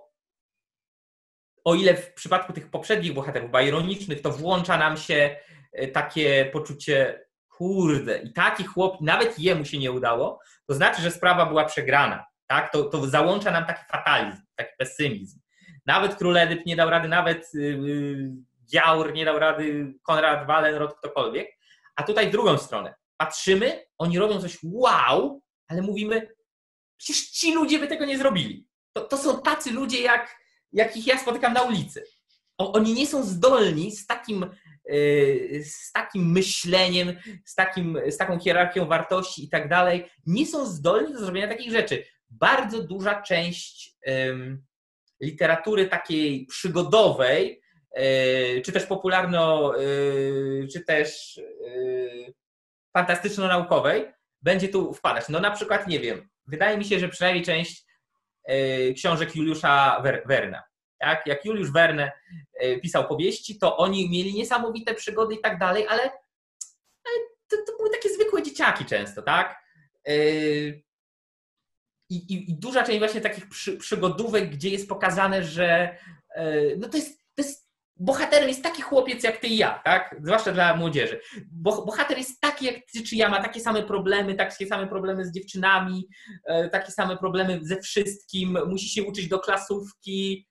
o ile w przypadku tych poprzednich bohaterów bajronicznych, to włącza nam się e, takie poczucie, kurde, i taki chłop, nawet jemu się nie udało, to znaczy, że sprawa była przegrana. Tak? To, to załącza nam taki fatalizm, taki pesymizm. Nawet Król Edyp nie dał rady, nawet yy, Dziaur nie dał rady, Konrad Wallenrod, ktokolwiek. A tutaj w drugą stronę. Patrzymy, oni robią coś wow, ale mówimy, przecież ci ludzie by tego nie zrobili. To, to są tacy ludzie, jak, jakich ja spotykam na ulicy. O, oni nie są zdolni z takim, yy, z takim myśleniem, z, takim, z taką hierarchią wartości i tak dalej, nie są zdolni do zrobienia takich rzeczy. Bardzo duża część yy, literatury takiej przygodowej czy też popularno, czy też fantastyczno-naukowej, będzie tu wpadać. No na przykład, nie wiem, wydaje mi się, że przynajmniej część książek Juliusza Werna. Tak? Jak Juliusz Verne pisał powieści, to oni mieli niesamowite przygody i tak dalej, ale to, to były takie zwykłe dzieciaki często, tak? I, i, i duża część właśnie takich przy, przygodówek, gdzie jest pokazane, że no to jest, to jest bohaterem jest taki chłopiec jak ty i ja, tak? Zwłaszcza dla młodzieży. Bo, bohater jest taki jak ty czy ja, ma takie same problemy, takie same problemy z dziewczynami, e, takie same problemy ze wszystkim, musi się uczyć do klasówki,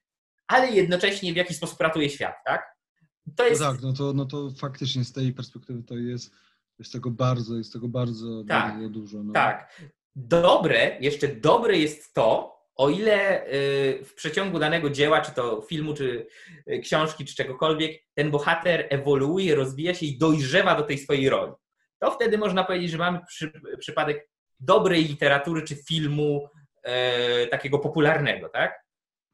ale jednocześnie w jakiś sposób ratuje świat, tak? To jest... No tak, no to, no to faktycznie z tej perspektywy to jest, jest tego bardzo, jest tego bardzo, tak, bardzo dużo. No. Tak. Dobre, jeszcze dobre jest to, o ile y, w przeciągu danego dzieła, czy to filmu, czy y, książki, czy czegokolwiek, ten bohater ewoluuje, rozwija się i dojrzewa do tej swojej roli, to wtedy można powiedzieć, że mamy przy, przypadek dobrej literatury, czy filmu e, takiego popularnego, tak?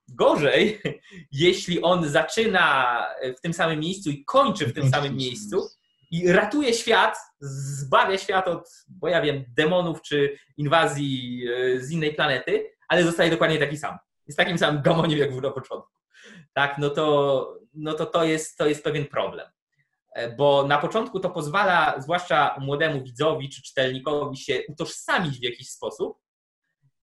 Gorzej, jeśli on zaczyna w tym samym miejscu i kończy w tym samym miejscu i ratuje świat, zbawia świat od, bo ja wiem, demonów czy inwazji e, z innej planety, ale zostaje dokładnie taki sam. Jest takim samym gamoniem, jak był na początku. Tak, no to, no to, to, jest, to jest pewien problem. E, bo na początku to pozwala, zwłaszcza młodemu widzowi czy czytelnikowi, się utożsamić w jakiś sposób,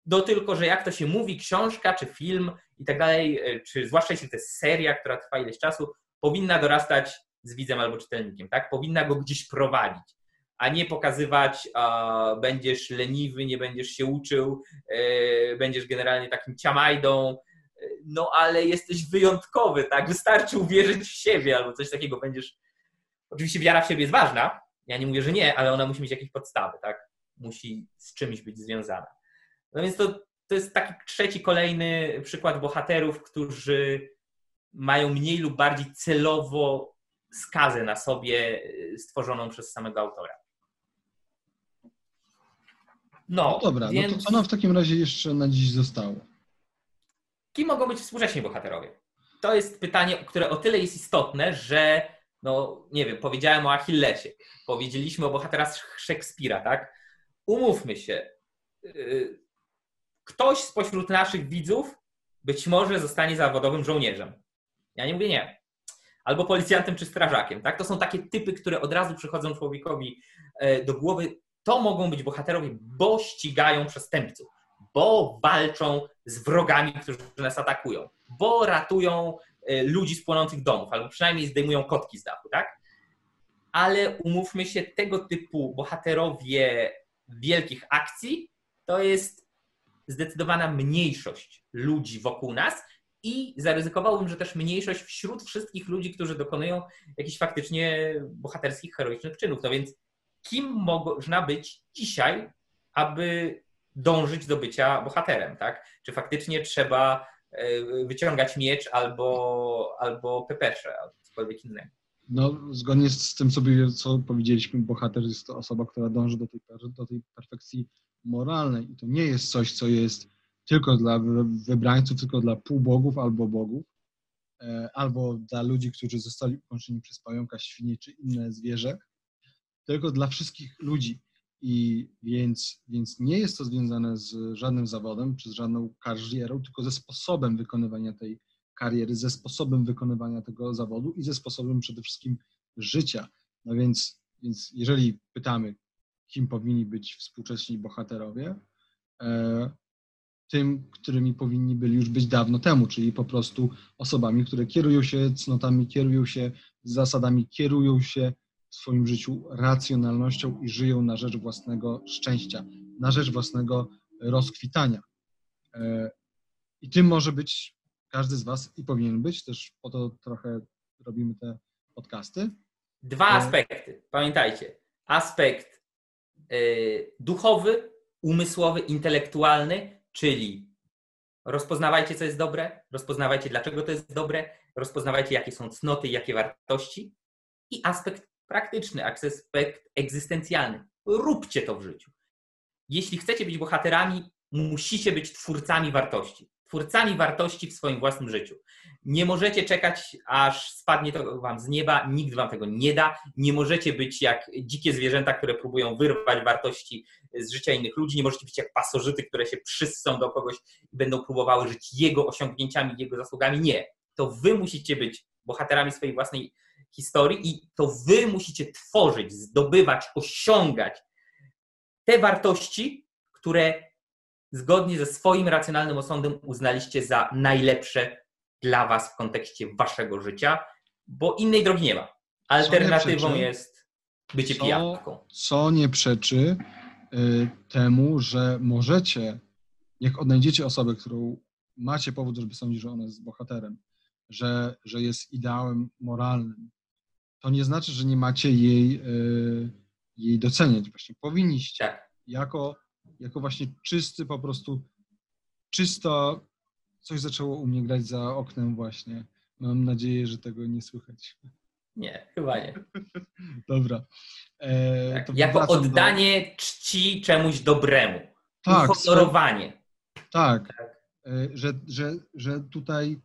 do tylko, że jak to się mówi, książka czy film i tak dalej, e, czy zwłaszcza jeśli to jest seria, która trwa ileś czasu, powinna dorastać z widzem albo czytelnikiem, tak? Powinna go gdzieś prowadzić a nie pokazywać, a będziesz leniwy, nie będziesz się uczył, e, będziesz generalnie takim ciamajdą, e, no ale jesteś wyjątkowy, tak? Wystarczy uwierzyć w siebie albo coś takiego. Będziesz. Oczywiście wiara w siebie jest ważna. Ja nie mówię, że nie, ale ona musi mieć jakieś podstawy, tak? Musi z czymś być związana. No więc to, to jest taki trzeci, kolejny przykład bohaterów, którzy mają mniej lub bardziej celowo skazę na sobie e, stworzoną przez samego autora. No, no dobra, więc... no to co nam w takim razie jeszcze na dziś zostało? Kim mogą być współcześni bohaterowie? To jest pytanie, które o tyle jest istotne, że no nie wiem, powiedziałem o Achillesie, powiedzieliśmy o bohaterach Szekspira, tak? Umówmy się, y, ktoś spośród naszych widzów być może zostanie zawodowym żołnierzem. Ja nie mówię nie. Albo policjantem czy strażakiem, tak? To są takie typy, które od razu przychodzą człowiekowi e, do głowy to mogą być bohaterowie, bo ścigają przestępców, bo walczą z wrogami, którzy nas atakują, bo ratują y, ludzi z płonących domów, albo przynajmniej zdejmują kotki z dachu, tak? Ale umówmy się, tego typu bohaterowie wielkich akcji to jest zdecydowana mniejszość ludzi wokół nas i zaryzykowałbym, że też mniejszość wśród wszystkich ludzi, którzy dokonują jakichś faktycznie bohaterskich, heroicznych czynów. No więc kim można być dzisiaj, aby dążyć do bycia bohaterem, tak? Czy faktycznie trzeba e, wyciągać miecz albo, albo pepesze, albo cokolwiek innego. No, zgodnie z tym, co powiedzieliśmy, bohater jest to osoba, która dąży do tej, do tej perfekcji moralnej. I to nie jest coś, co jest tylko dla wybrańców, tylko dla półbogów albo bogów, e, albo dla ludzi, którzy zostali ukończeni przez pająka, świnie czy inne zwierzę, tylko dla wszystkich ludzi. I więc, więc nie jest to związane z żadnym zawodem czy z żadną karierą, tylko ze sposobem wykonywania tej kariery, ze sposobem wykonywania tego zawodu i ze sposobem przede wszystkim życia. No więc, więc jeżeli pytamy, kim powinni być współcześni bohaterowie, e, tym, którymi powinni byli już być dawno temu, czyli po prostu osobami, które kierują się cnotami, kierują się zasadami, kierują się w swoim życiu racjonalnością i żyją na rzecz własnego szczęścia, na rzecz własnego rozkwitania. E, I tym może być każdy z Was i powinien być, też po to trochę robimy te podcasty. Dwa e, aspekty, pamiętajcie. Aspekt e, duchowy, umysłowy, intelektualny, czyli rozpoznawajcie, co jest dobre, rozpoznawajcie, dlaczego to jest dobre, rozpoznawajcie, jakie są cnoty, jakie wartości i aspekt praktyczny, aspekt egzystencjalny. Róbcie to w życiu. Jeśli chcecie być bohaterami, musicie być twórcami wartości. Twórcami wartości w swoim własnym życiu. Nie możecie czekać, aż spadnie to wam z nieba, nikt wam tego nie da. Nie możecie być jak dzikie zwierzęta, które próbują wyrwać wartości z życia innych ludzi. Nie możecie być jak pasożyty, które się przyssą do kogoś i będą próbowały żyć jego osiągnięciami, jego zasługami. Nie. To wy musicie być bohaterami swojej własnej historii i to wy musicie tworzyć, zdobywać, osiągać te wartości, które zgodnie ze swoim racjonalnym osądem uznaliście za najlepsze dla was w kontekście waszego życia, bo innej drogi nie ma. Alternatywą jest bycie co. Co nie przeczy y, temu, że możecie, jak odnajdziecie osobę, którą macie powód, żeby sądzić, że ona jest bohaterem, że, że jest ideałem moralnym, to nie znaczy, że nie macie jej, y, jej doceniać. Właśnie powinniście. Tak. Jako, jako właśnie czysty, po prostu czysto coś zaczęło u mnie grać za oknem właśnie. Mam nadzieję, że tego nie słychać. Nie, chyba nie. Dobra. E, Tak. Jako wracam do- oddanie czci czemuś dobremu. Tak, Uhonorowanie. Tak, e, że, że, że tutaj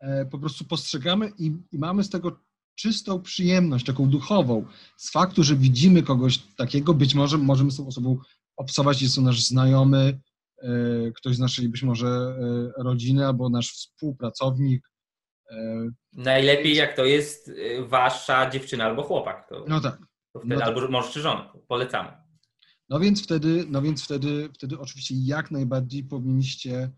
e, po prostu postrzegamy i, i mamy z tego czystą przyjemność, taką duchową, z faktu, że widzimy kogoś takiego, być może możemy z tą osobą obcować, jest to nasz znajomy, e, ktoś z naszej być może e, rodziny, albo nasz współpracownik. E, Najlepiej jak to jest wasza dziewczyna albo chłopak. To, No tak. to wtedy, no tak. Albo mąż czy żona. Polecamy. No więc wtedy, no więc wtedy, wtedy oczywiście jak najbardziej powinniście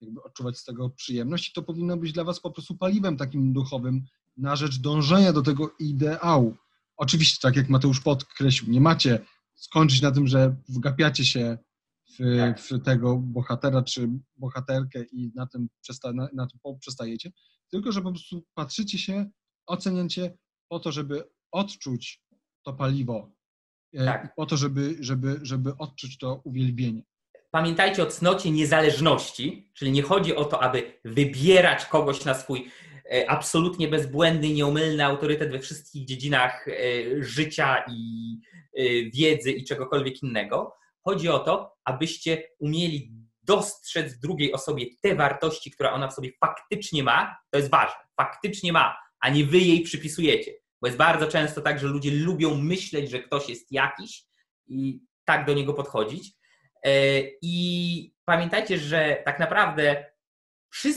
jakby odczuwać z tego przyjemność i to powinno być dla was po prostu paliwem takim duchowym na rzecz dążenia do tego ideału. Oczywiście, tak jak Mateusz podkreślił, nie macie skończyć na tym, że wgapiacie się w, Tak. w tego bohatera czy bohaterkę i na tym, przesta, na, na tym poprzestajecie, tylko że po prostu patrzycie się, oceniacie po to, żeby odczuć to paliwo, e, Tak. po to, żeby, żeby, żeby odczuć to uwielbienie. Pamiętajcie o cnocie niezależności, czyli nie chodzi o to, aby wybierać kogoś na swój absolutnie bezbłędny, nieomylny autorytet we wszystkich dziedzinach e, życia i e, wiedzy i czegokolwiek innego. Chodzi o to, abyście umieli dostrzec w drugiej osobie te wartości, które ona w sobie faktycznie ma. To jest ważne. Faktycznie ma, a nie wy jej przypisujecie. Bo jest bardzo często tak, że ludzie lubią myśleć, że ktoś jest jakiś i tak do niego podchodzić. E, I pamiętajcie, że tak naprawdę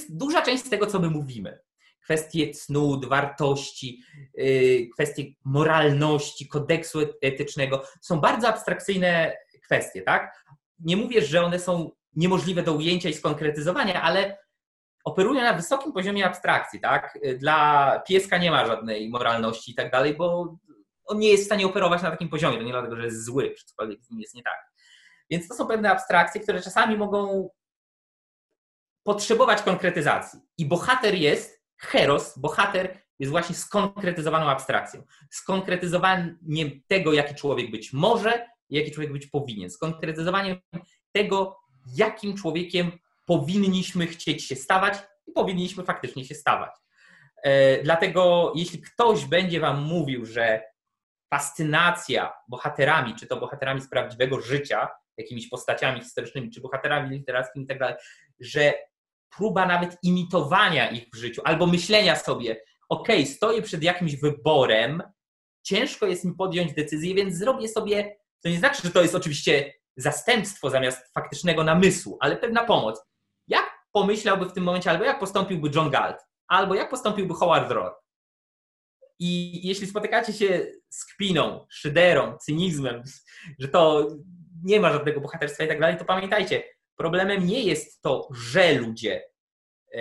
duża część z tego, co my mówimy, kwestie cnót, wartości, y, kwestie moralności, kodeksu et- etycznego, są bardzo abstrakcyjne kwestie, tak? Nie mówię, że one są niemożliwe do ujęcia i skonkretyzowania, ale operują na wysokim poziomie abstrakcji, tak? Dla pieska nie ma żadnej moralności i tak dalej, bo on nie jest w stanie operować na takim poziomie, to nie dlatego, że jest zły, czy cokolwiek z nim jest nie tak. Więc to są pewne abstrakcje, które czasami mogą potrzebować konkretyzacji. I bohater jest, heros, bohater jest właśnie skonkretyzowaną abstrakcją. Skonkretyzowaniem tego, jaki człowiek być może i jaki człowiek być powinien. Skonkretyzowaniem tego, jakim człowiekiem powinniśmy chcieć się stawać i powinniśmy faktycznie się stawać. E, Dlatego, jeśli ktoś będzie Wam mówił, że fascynacja bohaterami, czy to bohaterami z prawdziwego życia, jakimiś postaciami historycznymi, czy bohaterami literackimi i tak że próba nawet imitowania ich w życiu, albo myślenia sobie, ok, stoję przed jakimś wyborem, ciężko jest mi podjąć decyzję, więc zrobię sobie, to nie znaczy, że to jest oczywiście zastępstwo zamiast faktycznego namysłu, ale pewna pomoc. Jak pomyślałby w tym momencie, albo jak postąpiłby John Galt, albo jak postąpiłby Howard Roark? I jeśli spotykacie się z kpiną, szyderą, cynizmem, że to nie ma żadnego bohaterstwa i tak dalej, to pamiętajcie, problemem nie jest to, że ludzie e,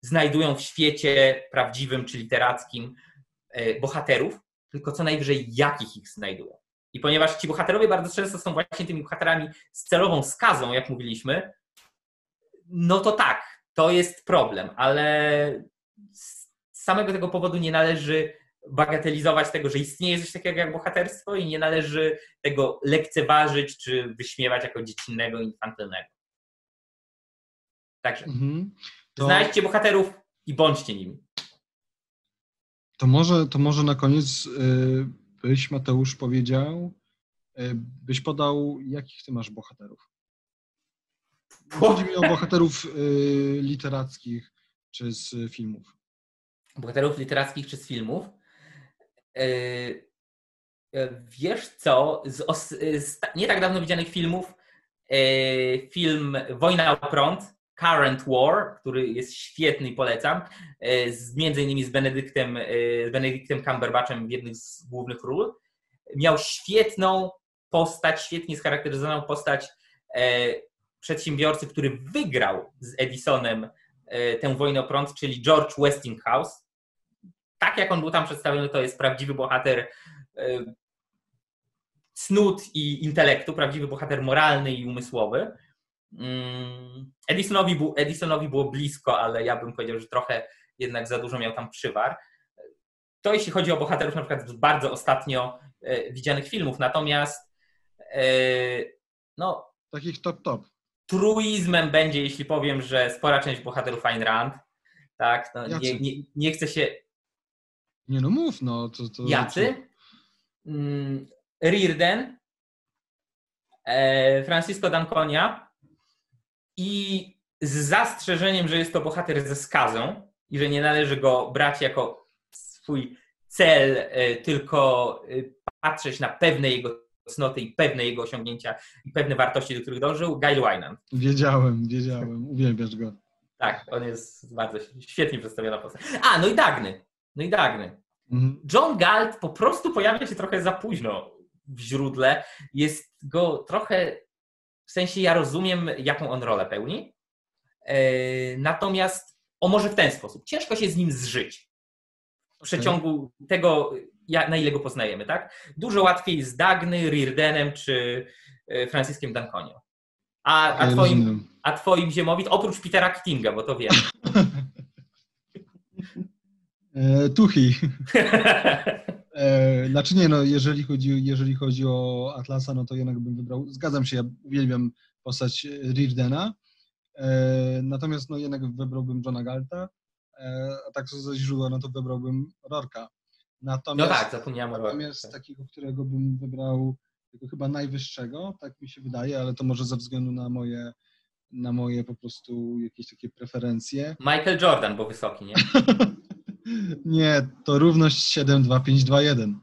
znajdują w świecie prawdziwym czy literackim e, bohaterów, tylko co najwyżej jakich ich znajdują. I ponieważ ci bohaterowie bardzo często są właśnie tymi bohaterami z celową skazą, jak mówiliśmy, no to tak, to jest problem, ale z samego tego powodu nie należy bagatelizować tego, że istnieje coś takiego jak bohaterstwo i nie należy tego lekceważyć czy wyśmiewać jako dziecinnego, infantylnego. Także Mhm. To, znajdźcie bohaterów i bądźcie nimi. to, może, to może na koniec y, byś, Mateusz, powiedział, y, byś podał, jakich ty masz bohaterów? Chodzi mi o bohaterów y, literackich czy z filmów. Bohaterów literackich czy z filmów? Y, y, wiesz co, z, z, nie tak dawno widzianych filmów, y, film Wojna o prąd, Current War, który jest świetny i polecam, z, między innymi z Benedyktem, z Benedyktem Cumberbatchem w jednych z głównych ról. Miał świetną postać, świetnie scharakteryzowaną postać przedsiębiorcy, który wygrał z Edisonem tę wojnę o prąd, czyli George Westinghouse. Tak jak on był tam przedstawiony, to jest prawdziwy bohater cnót i intelektu, prawdziwy bohater moralny i umysłowy. Mm, Edisonowi, Edisonowi było blisko, ale ja bym powiedział, że trochę jednak za dużo miał tam przywar. To jeśli chodzi o bohaterów na przykład z bardzo ostatnio e, widzianych filmów. Natomiast e, no, takich top top. Truizmem będzie, jeśli powiem, że spora część bohaterów Ayn Rand. Tak, no, nie, nie, nie chce się. Nie no mów, no. To, to... Jacy? Mm, Rearden, e, Francisco D'Anconia i z zastrzeżeniem, że jest to bohater ze skazą i że nie należy go brać jako swój cel, e, tylko e, patrzeć na pewne jego cnoty i pewne jego osiągnięcia i pewne wartości, do których dążył, Gail Wynan. Wiedziałem, wiedziałem, uwielbiasz go. Tak, on jest bardzo świetnie przedstawiona postać. A, no i Dagny. No i Dagny. Mhm. John Galt po prostu pojawia się trochę za późno w źródle. Jest go trochę, w sensie ja rozumiem, jaką on rolę pełni. E, natomiast, o może w ten sposób, ciężko się z nim zżyć w przeciągu tego, na ile go poznajemy, tak? Dużo łatwiej z Dagny, Reardenem czy e, Franciskiem Danconio. A, a, twoim, a twoim ziemowit, oprócz Petera Kittinga, bo to wiem. e, tuchi. E, znaczy nie, no jeżeli chodzi, jeżeli chodzi o Atlasa, no to jednak bym wybrał, zgadzam się, ja uwielbiam postać e, natomiast no jednak wybrałbym Johna Galta, e, a tak co ze źródła, no to wybrałbym Rorka. Natomiast, no tak, zapomniałem o Natomiast takiego, którego bym wybrał, tego chyba najwyższego, tak mi się wydaje, ale to może ze względu na moje na moje po prostu jakieś takie preferencje. Michael Jordan, bo wysoki, nie? Nie, to równość 72521.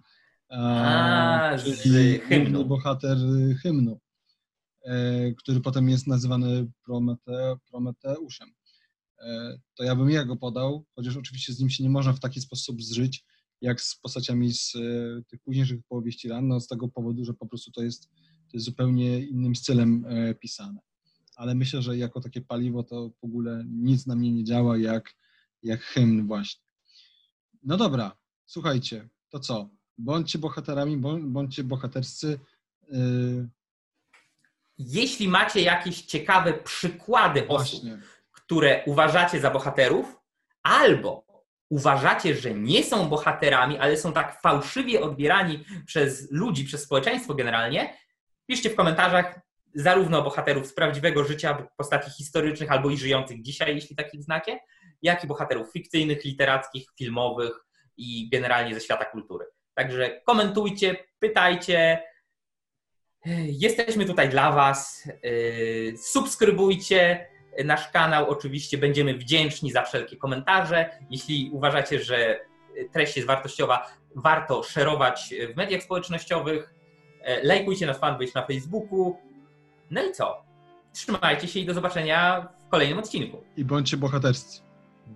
A, czyli hymnu. bohater hymnu, e, który potem jest nazywany Promete, Prometeuszem. E, to ja bym jego podał, chociaż oczywiście z nim się nie można w taki sposób zżyć, jak z postaciami z e, tych późniejszych powieści ran, no z tego powodu, że po prostu to jest, to jest zupełnie innym stylem pisane. Ale myślę, że jako takie paliwo to w ogóle nic na mnie nie działa jak, jak hymn właśnie. No dobra, słuchajcie, to co? Bądźcie bohaterami, bądźcie bohaterscy. Yy... Jeśli macie jakieś ciekawe przykłady Właśnie. osób, które uważacie za bohaterów, albo uważacie, że nie są bohaterami, ale są tak fałszywie odbierani przez ludzi, przez społeczeństwo generalnie, piszcie w komentarzach zarówno bohaterów z prawdziwego życia, postaci historycznych albo i żyjących dzisiaj, jeśli takich znacie, jak i bohaterów fikcyjnych, literackich, filmowych i generalnie ze świata kultury. Także komentujcie, pytajcie. Jesteśmy tutaj dla Was. Subskrybujcie nasz kanał. Oczywiście będziemy wdzięczni za wszelkie komentarze. Jeśli uważacie, że treść jest wartościowa, warto szerować w mediach społecznościowych. Lajkujcie nasz fanpage na Facebooku. No i co? Trzymajcie się i do zobaczenia w kolejnym odcinku. I bądźcie bohaterscy.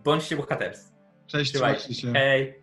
Bądźcie bohaterscy. Cześć, trzymajcie się. Hej.